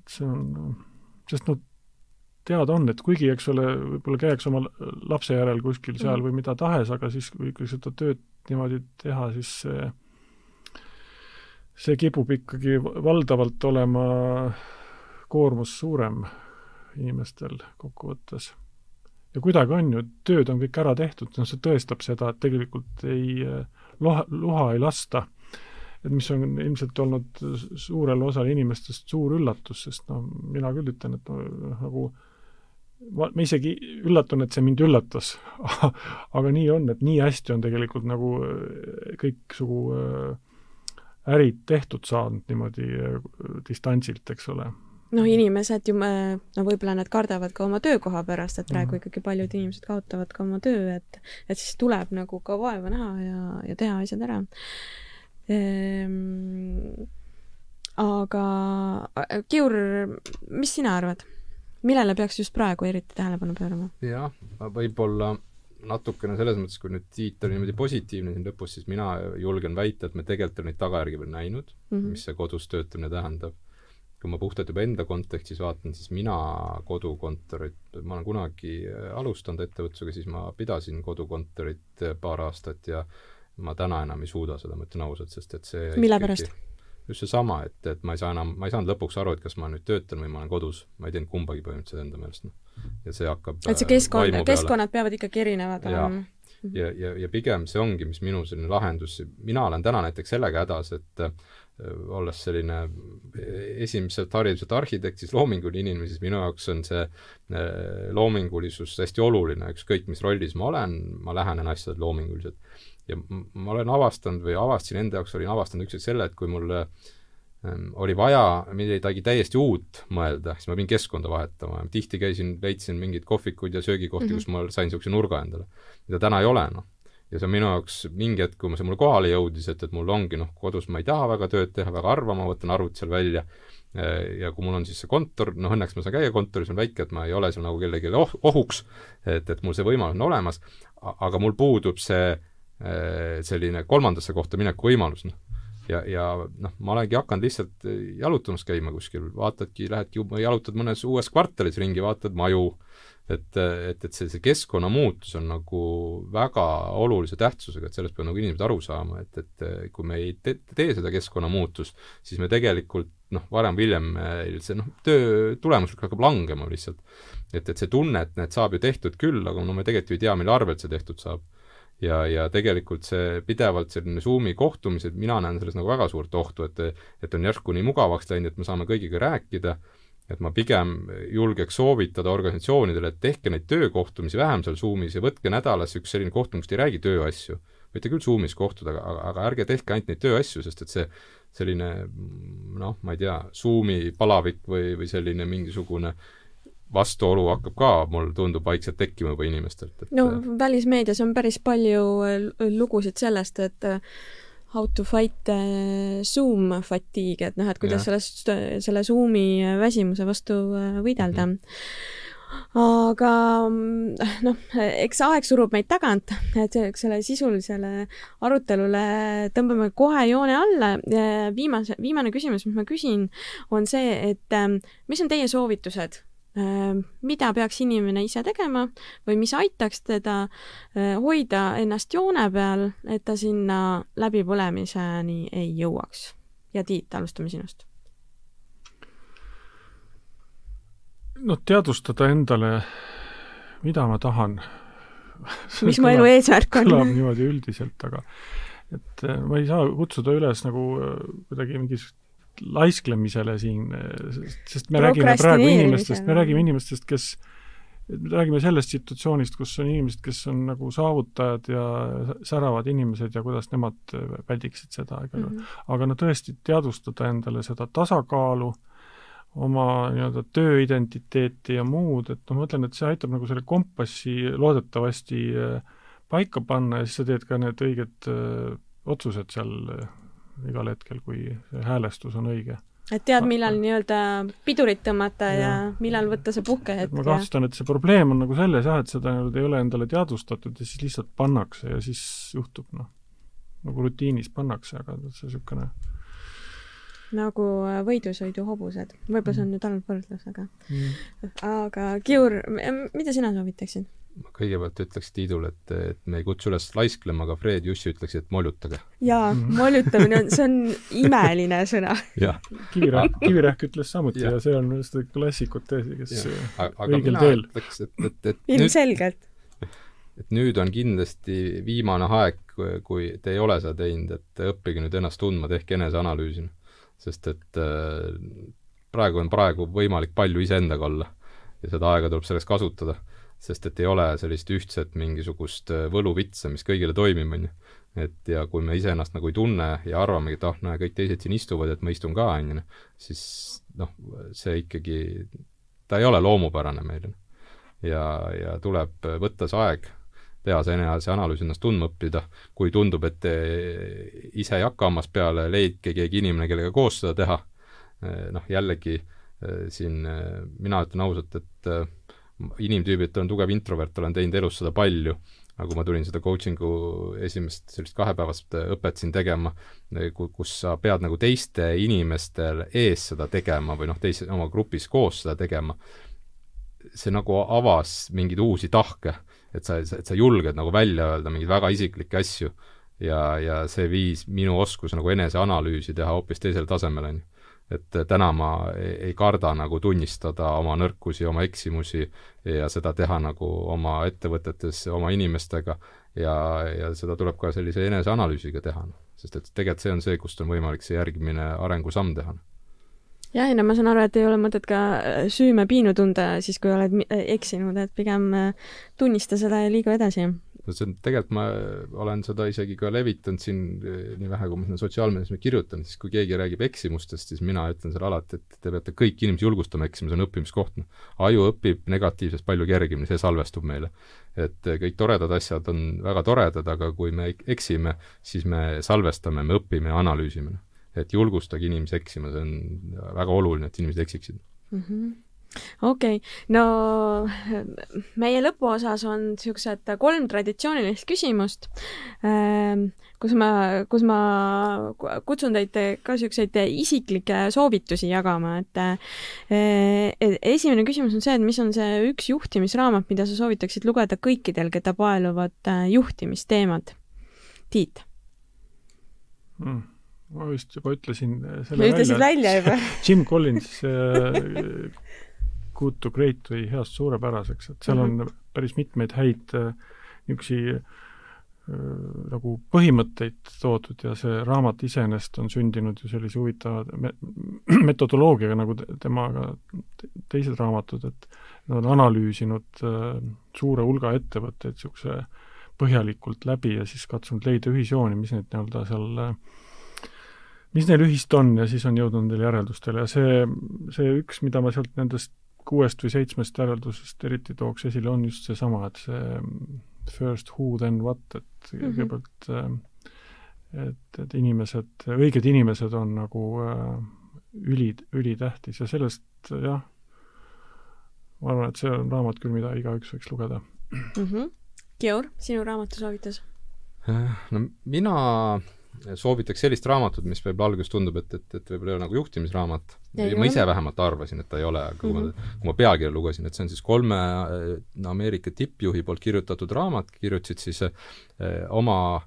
et see on, sest noh, teada on, et kuigi, eks ole, võib-olla käiakse oma lapse järel kuskil seal mm -hmm. või mida tahes, aga siis, kui, kui seda tööd niimoodi teha, siis see see kipub ikkagi valdavalt olema koormus suurem inimestel kokkuvõttes. ja kuidagi on ju, tööd on kõik ära tehtud, noh, see tõestab seda, et tegelikult ei äh, loha, luha ei lasta. et mis on ilmselt olnud suurele osale inimestest suur üllatus, sest noh, mina küll ütlen, et noh, nagu ma, ma isegi üllatun, et see mind üllatas aga nii on, et nii hästi on tegelikult nagu kõiksugu äh, ärid tehtud saanud niimoodi äh, distantsilt, eks ole noh, inimesed ju, no võib-olla nad kardavad ka oma töökoha pärast, et praegu mm. ikkagi paljud inimesed kaotavad ka oma töö, et, et siis tuleb nagu ka vaeva näha ja, ja teha asjad ära ehm,. aga Kiur, mis sina arvad, millele peaks just praegu eriti tähelepanu pöörama? jah, võib-olla natukene selles mõttes, kui nüüd Tiit oli niimoodi positiivne siin lõpus, siis mina julgen väita, et me tegelikult oleme neid tagajärgi veel näinud mm, -hmm. mis see kodus töötamine tähendab kui ma puhtalt juba enda kontekstis vaatan, siis mina kodukontorit, ma olen kunagi äh, alustanud ettevõtlusega, siis ma pidasin kodukontorit äh, paar aastat ja ma täna enam ei suuda seda, ma ütlen ausalt, sest et see mille pärast? just seesama, et, et ma ei saa enam, ma ei saanud lõpuks aru, et kas ma nüüd töötan või ma olen kodus, ma ei teinud kumbagi põhimõtteliselt enda meelest, noh. ja see hakkab et see äh, keskkond, keskkonnad peavad ikkagi erinevad olema? ja, ja, ja pigem see ongi, mis minu selline lahendus, mina olen täna näiteks sellega hädas, et olles selline esimeselt hariduselt arhitekt, siis loominguline inimene, siis minu jaoks on see äh, loomingulisus hästi oluline, ükskõik mis rollis ma olen, ma lähenen asjadele loominguliselt. ja ma olen avastanud või avastasin enda jaoks, olin avastanud ükskord selle, et kui mul ähm, oli vaja midagi täiesti uut mõelda, siis ma pidin keskkonda vahetama, tihti käisin, leidsin mingeid kohvikuid ja söögikohti mm, -hmm. kus ma sain niisuguse nurga endale, mida täna ei ole, noh ja see on minu jaoks mingi hetk, kui see mulle kohale jõudis, et, et mul ongi noh, kodus ma ei taha väga tööd teha, väga harva ma võtan arvuti seal välja, ja kui mul on siis see kontor, noh õnneks ma saan käia kontoris, on väike, et ma ei ole seal nagu kellelegi oh, ohuks, et, et mul see võimalus on olemas, aga mul puudub see selline kolmandasse kohta mineku võimalus, noh. ja, ja noh, ma olengi hakanud lihtsalt jalutamas käima kuskil, vaatadki, lähedki, jalutad mõnes uues kvartalis ringi, vaatad maju, et, et, et see, see keskkonnamuutus on nagu väga olulise tähtsusega, et sellest peavad nagu inimesed aru saama, et, et kui me ei te, tee seda keskkonnamuutust, siis me tegelikult noh, varem-hiljem see noh, töö tulemuslik hakkab langema lihtsalt. et, et see tunne, et need saab ju tehtud küll, aga no me tegelikult ju ei tea, mille arvelt see tehtud saab. ja, ja tegelikult see pidevalt selline Zoomi kohtumised, mina näen selles nagu väga suurt ohtu, et et on järsku nii mugavaks läinud, et me saame kõigiga rääkida et ma pigem julgeks soovitada organisatsioonidele, et tehke neid töökohtumisi vähem seal Zoomis ja võtke nädalas üks selline kohtumine, kus te ei räägi tööasju, võite küll Zoomis kohtuda, aga, aga ärge tehke ainult neid tööasju, sest et see selline noh, ma ei tea, Zoomi palavik või, või selline mingisugune vastuolu hakkab ka, mulle tundub, vaikselt tekkima juba inimestelt, et no välismeedias on päris palju lugusid sellest, et how to fight uh, Zoom fatigue, et noh, et kuidas ja. sellest, selle Zoomi väsimuse vastu uh, võidelda mm. -hmm aga noh, eks aeg surub meid tagant, et selle sisulisele arutelule tõmbame kohe joone alla. viimase, viimane küsimus, mis ma küsin, on see, et mis on teie soovitused mida peaks inimene ise tegema või mis aitaks teda uh, hoida ennast joone peal, et ta sinna läbipõlemiseni ei jõuaks? ja Tiit, alustame sinust noh, teadvustada endale, mida ma tahan. mis mu elu eesmärk on? kõlab niimoodi üldiselt, aga et äh, ma ei saa kutsuda üles nagu äh, kuidagi mingisugust laisklemisele siin, sest me räägime praegu inimestest, me räägime inimestest, kes me räägime sellest situatsioonist, kus on inimesed, kes on nagu saavutajad ja säravad inimesed ja kuidas nemad väldiksid seda, ega mm -hmm. aga no tõesti teadvustada endale seda tasakaalu oma nii-öelda tööidentiteeti ja muud, et noh, ma mõtlen, et see aitab nagu selle kompassi loodetavasti äh, paika panna ja siis sa teed ka need õiged öö, äh, otsused seal äh, igal hetkel, kui see häälestus on õige. et tead, millal nii-öelda pidurit tõmmata ja, ja millal võtta see puhkehetk. ma kahtlustan, et see probleem on nagu selles jah, et seda nii-öelda ei ole endale teadvustatud ja siis lihtsalt pannakse ja siis juhtub noh, nagu rutiinis pannakse, aga see niisugune nagu äh, võidusõiduhobused. võib-olla see on nüüd halb võrdlus, aga mm. aga Kiur, mida sina soovitaksid? Ma kõigepealt ütleks Tiidule, et, et me ei kutsu üles laisklema, aga Fred Jussi ütleks, et moljutage. jaa, mm. moljutamine on, see on imeline sõna. Kivirähk, Kivirähk ütles samuti ja. ja see on just klassikute, kes ja. õigel teel. ütleks, et, et, et ilmselgelt et nüüd on kindlasti viimane aeg, kui te ei ole seda teinud, et õppige nüüd ennast tundma, tehke eneseanalüüsi sest et äh, praegu on praegu võimalik palju iseendaga olla ja seda aega tuleb selleks kasutada, sest et ei ole sellist ühtset mingisugust äh, võluvitsa, mis kõigile toimib, on ju. et ja kui me iseennast nagu ei tunne ja arvamegi, et ah, näe, kõik teised siin istuvad, et ma istun ka, on ju, siis noh, see ikkagi, ta ei ole loomupärane meil. ja, ja tuleb võtta see aeg teha see eneseanalüüs, ennast tundma õppida, kui tundub, et te ise ei hakka hammas peale, leidke keegi inimene, kellega koos seda teha, noh jällegi siin mina ütlen ausalt, et inimtüübilt olen tugev introvert, olen teinud elus seda palju, aga kui ma tulin seda coaching'u esimest sellist kahepäevast õpet siin tegema, kus sa pead nagu teiste inimeste ees seda tegema või noh, teise, oma grupis koos seda tegema, see nagu avas mingeid uusi tahke et sa, et sa julged nagu välja öelda mingeid väga isiklikke asju ja, ja see viis minu oskus nagu eneseanalüüsi teha hoopis teisele tasemele, on ju. Et täna ma ei, karda nagu tunnistada oma nõrkusi, oma eksimusi ja seda teha nagu oma ettevõtetes, oma inimestega ja, ja seda tuleb ka sellise eneseanalüüsiga teha, noh. sest et tegelikult see on see, kust on võimalik see järgmine arengusamm teha noh jah, ei no ma saan aru, et ei ole mõtet ka äh, süümepiinu tunda siis, kui oled äh, eksinud, et pigem äh, tunnista seda ja liigu edasi. No see on, tegelikult ma olen seda isegi ka levitanud siin nii vähe, kui ma sinna sotsiaalmeedias kirjutan, siis kui keegi räägib eksimustest, siis mina ütlen seal alati, et te peate kõiki inimesi julgustama eksima, see on õppimiskoht. Noh. aju õpib negatiivsest palju kergemini, see salvestub meile. et kõik toredad asjad on väga toredad, aga kui me eksime, siis me salvestame, me õpime ja analüüsime noh et julgustage inimesi eksima, see on väga oluline, et inimesed eksiksid mm. -hmm okei okay., no meie lõpuosas on niisugused kolm traditsioonilist küsimust, ähm, kus ma, kus ma kutsun teid ka niisuguseid isiklikke soovitusi jagama, et äh, esimene küsimus on see, et mis on see üks juhtimisraamat, mida sa soovitaksid lugeda kõikidel, keda paeluvad äh, juhtimisteemad? Tiit mm ma vist juba ütlesin äh, selle ütlesid välja juba Jim Collins Good to Great või Heast suurepäraseks, et seal on mm -hmm. päris mitmeid häid äh, niisugusi äh, nagu põhimõtteid toodud ja see raamat iseenesest on sündinud ju sellise huvitava me metodoloogiaga, nagu temaga teised raamatud, et nad on analüüsinud äh, suure hulga ettevõtteid niisuguse põhjalikult läbi ja siis katsunud leida ühisjooni, mis need nii-öelda seal mis neil ühist on ja siis on jõudnud nendele järeldustele ja see, see üks, mida ma sealt nendest kuuest või seitsmest järeldusest eriti tooks esile, on just seesama, et see first who, then what, et mm -hmm. kõigepealt et, et inimesed, õiged inimesed on nagu äh, üli, ülitähtis ja sellest jah, ma arvan, et see on raamat küll, mida igaüks võiks lugeda mm. -hmm. Georg, sinu raamatusoovitus? no mina soovitaks sellist raamatut, mis võib-olla alguses tundub, et, et, et võib-olla ei ole nagu juhtimisraamat. ma ise vähemalt arvasin, et ta ei ole, aga kui mm -hmm. ma, kui ma pealkirja lugesin, et see on siis kolme no, Ameerika tippjuhi poolt kirjutatud raamat, kirjutasid siis eh, oma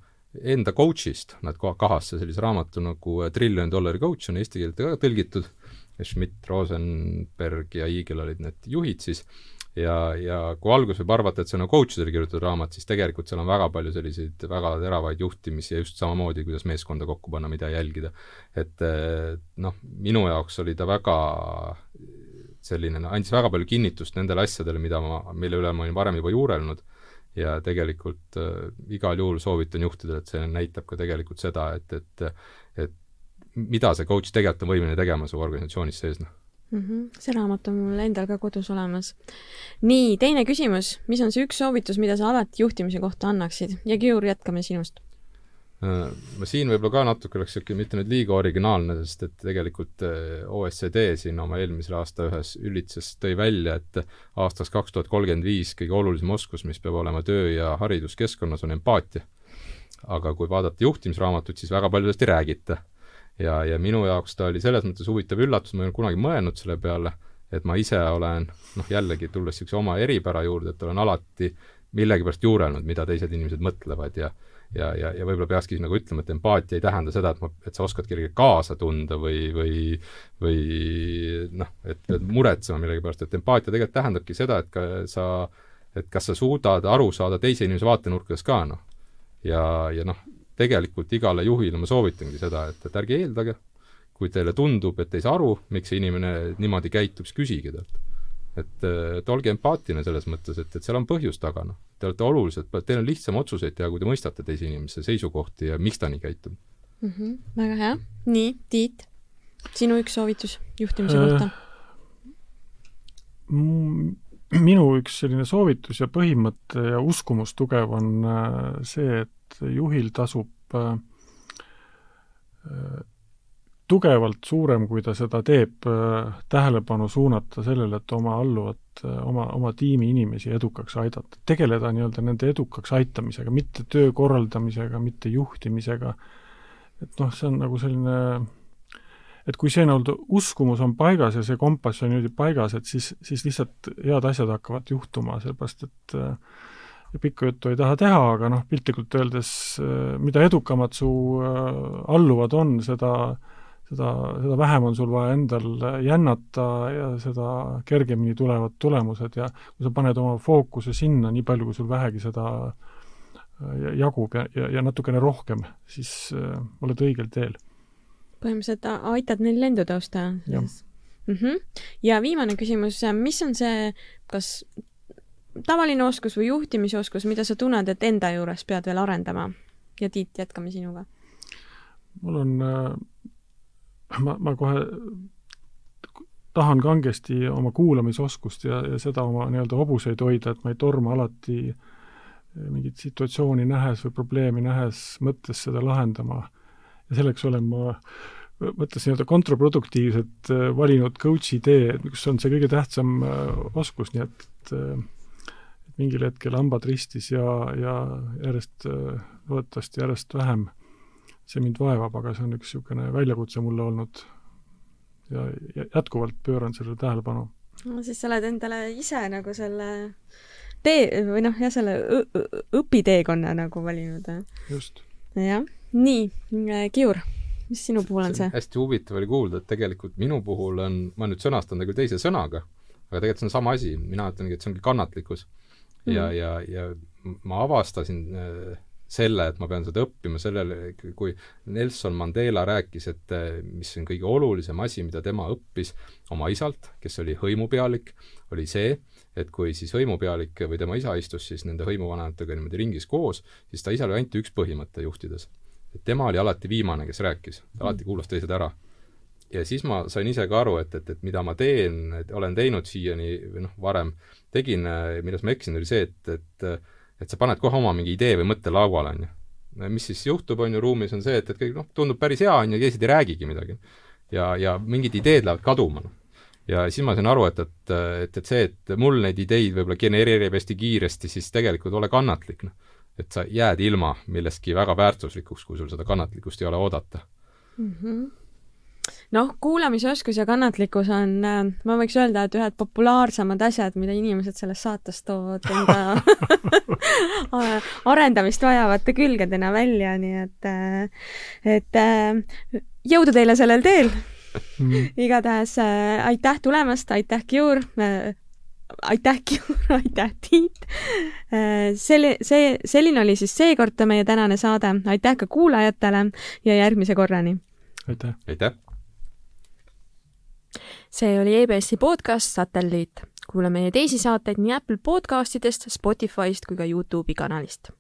enda coach'ist, nad kahasse sellise raamatu nagu Trillion Dollari Coach on eesti keelde ka tõlgitud, Schmidt, Rosenberg ja Iigel olid need juhid siis, ja, ja kui alguses võib arvata, et see on nagu coach idele kirjutatud raamat, siis tegelikult seal on väga palju selliseid väga teravaid juhtimisi ja just samamoodi, kuidas meeskonda kokku panna, mida jälgida. et eh, noh, minu jaoks oli ta väga selline, andis väga palju kinnitust nendele asjadele, mida ma, mille üle ma olin varem juba juurelnud ja tegelikult äh, igal juhul soovitan juhtidele, et see näitab ka tegelikult seda, et, et et mida see coach tegelikult on võimeline tegema su organisatsioonis sees, noh mm. -hmm. see raamat on mul endal ka kodus olemas. nii, teine küsimus, mis on see üks soovitus, mida sa alati juhtimise kohta annaksid ja Kiur, jätkame sinust Äh, ma siin võib-olla ka natuke oleks niisugune mitte nüüd liiga originaalne, sest et tegelikult äh, OSCD siin oma eelmisel aasta ühes üllituses tõi välja, et aastaks kaks tuhat kolmkümmend viis kõige olulisem oskus, mis peab olema töö- ja hariduskeskkonnas, on empaatia. aga kui vaadata juhtimisraamatut, siis väga palju sellest ei räägita. Ja, ja minu jaoks ta oli selles mõttes huvitav üllatus, ma ei olnud kunagi mõelnud selle peale, et ma ise olen noh, jällegi tulles niisuguse oma eripära juurde, et olen alati millegipärast juurelnud, mida teised inimesed mõtlevad ja ja, ja, ja võib-olla peakski nagu ütlema, et empaatia ei tähenda seda, et ma, et sa oskad kellelegi kaasa tunda või, või või noh, et pead muretsema millegi pärast, et empaatia tegelikult tähendabki seda, et ka sa, et kas sa suudad aru saada teise inimese vaatenurkadest ka, noh. ja, ja noh, tegelikult igale juhile ma soovitangi seda, et, et ärge eeldage, kui teile tundub, et ei saa aru, miks see inimene niimoodi käitub, siis küsige talt et, et olge empaatiline selles mõttes, et, et seal on põhjus taga, noh. Te olete olulised, teil on lihtsam otsuseid teha, kui te mõistate teise inimese seisukohti ja miks ta nii käitub mm. -hmm, väga hea. nii, Tiit, sinu üks soovitus juhtimise äh, kohta? minu üks selline soovitus ja põhimõte ja uskumus tugev on äh, see, et juhil tasub äh, tugevalt suurem, kui ta seda teeb, äh, tähelepanu suunata sellele, et oma alluvat, äh, oma, oma tiimi inimesi edukaks aidata. tegeleda nii-öelda nende edukaks aitamisega, mitte töö korraldamisega, mitte juhtimisega, et noh, see on nagu selline et kui see nii-öelda uskumus on paigas ja see kompass on niimoodi paigas, et siis, siis lihtsalt head asjad hakkavad juhtuma, sellepärast et äh, ja pikka juttu ei taha teha, aga noh, piltlikult öeldes, mida edukamad su alluvad on, seda äh, seda, seda vähem on sul vaja endal jännata ja seda kergemini tulevad tulemused ja kui sa paned oma fookuse sinna, nii palju, kui sul vähegi seda äh, jagub ja, ja, ja natukene rohkem, siis äh, oled õigel teel. põhimõtteliselt aitad neil lendu tõusta. Mm -hmm. ja viimane küsimus, mis on see, kas tavaline oskus või juhtimisoskus, mida sa tunned, et enda juures pead veel arendama? ja Tiit, jätkame sinuga. mul on äh, ma, ma kohe tahan kangesti oma kuulamisoskust ja, ja seda oma nii-öelda hobuseid hoida, et ma ei torma alati mingit situatsiooni nähes või probleemi nähes mõttes seda lahendama. ja selleks olen ma mõttes nii-öelda kontraproduktiivselt äh, valinud coach'i tee, kus on see kõige tähtsam äh, oskus, nii et mingil hetkel hambad ristis ja, ja järjest, äh, loodetavasti järjest vähem see mind vaevab, aga see on üks niisugune väljakutse mulle olnud ja jätkuvalt pööran sellele tähelepanu. no siis sa oled endale ise nagu selle tee või noh, jah, selle õpiteekonna nagu valinud. just. jah, nii, Kiur, mis sinu puhul on see? hästi huvitav oli kuulda, et tegelikult minu puhul on, ma nüüd sõnastan ta küll teise sõnaga, aga tegelikult see on sama asi, mina ütlengi, et see ongi kannatlikkus mm. -hmm. ja, ja, ja ma avastasin äh, selle, et ma pean seda õppima, sellele, kui Nelson Mandela rääkis, et mis on kõige olulisem asi, mida tema õppis oma isalt, kes oli hõimupealik, oli see, et kui siis hõimupealik või tema isa istus siis nende hõimuvanematega niimoodi ringis koos, siis ta isal oli ainult üks põhimõte juhtides. et tema oli alati viimane, kes rääkis, ta alati kuulas teised ära ja siis ma sain ise ka aru, et, et, et mida ma teen, olen teinud siiani või noh, varem tegin, milles ma eksisin, oli see, et, et et sa paned kohe oma mingi idee või mõtte lauale, on ju. mis siis juhtub, on ju, ruumis on see, et, et kõik noh, tundub päris hea, on ju, teised ei räägigi midagi. ja, ja mingid ideed lähevad kaduma, noh. ja siis ma sain aru, et, et, et, et see, et mul neid ideid võib-olla genereerib hästi kiiresti, siis tegelikult ole kannatlik, noh. et sa jääd ilma millestki väga väärtuslikuks, kui sul seda kannatlikkust ei ole oodata mm. -hmm noh, kuulamisoskus ja kannatlikkus on, äh, ma võiks öelda, et ühed populaarsemad asjad, mida inimesed selles saates toovad enda arendamist vajavate külgedena välja, nii et, äh, et äh, jõudu teile sellel teel mm.. igatahes aitäh tulemast, aitäh, Kiur aitäh, Kiur, aitäh, Tiit. Selli-, see, selline oli siis seekord meie tänane saade, aitäh ka kuulajatele ja järgmise korrani! aitäh! aitäh! See oli EBS-i podcast Satelliit. kuula meie teisi saateid nii Apple podcastidest, Spotify'st kui ka Youtube'i kanalist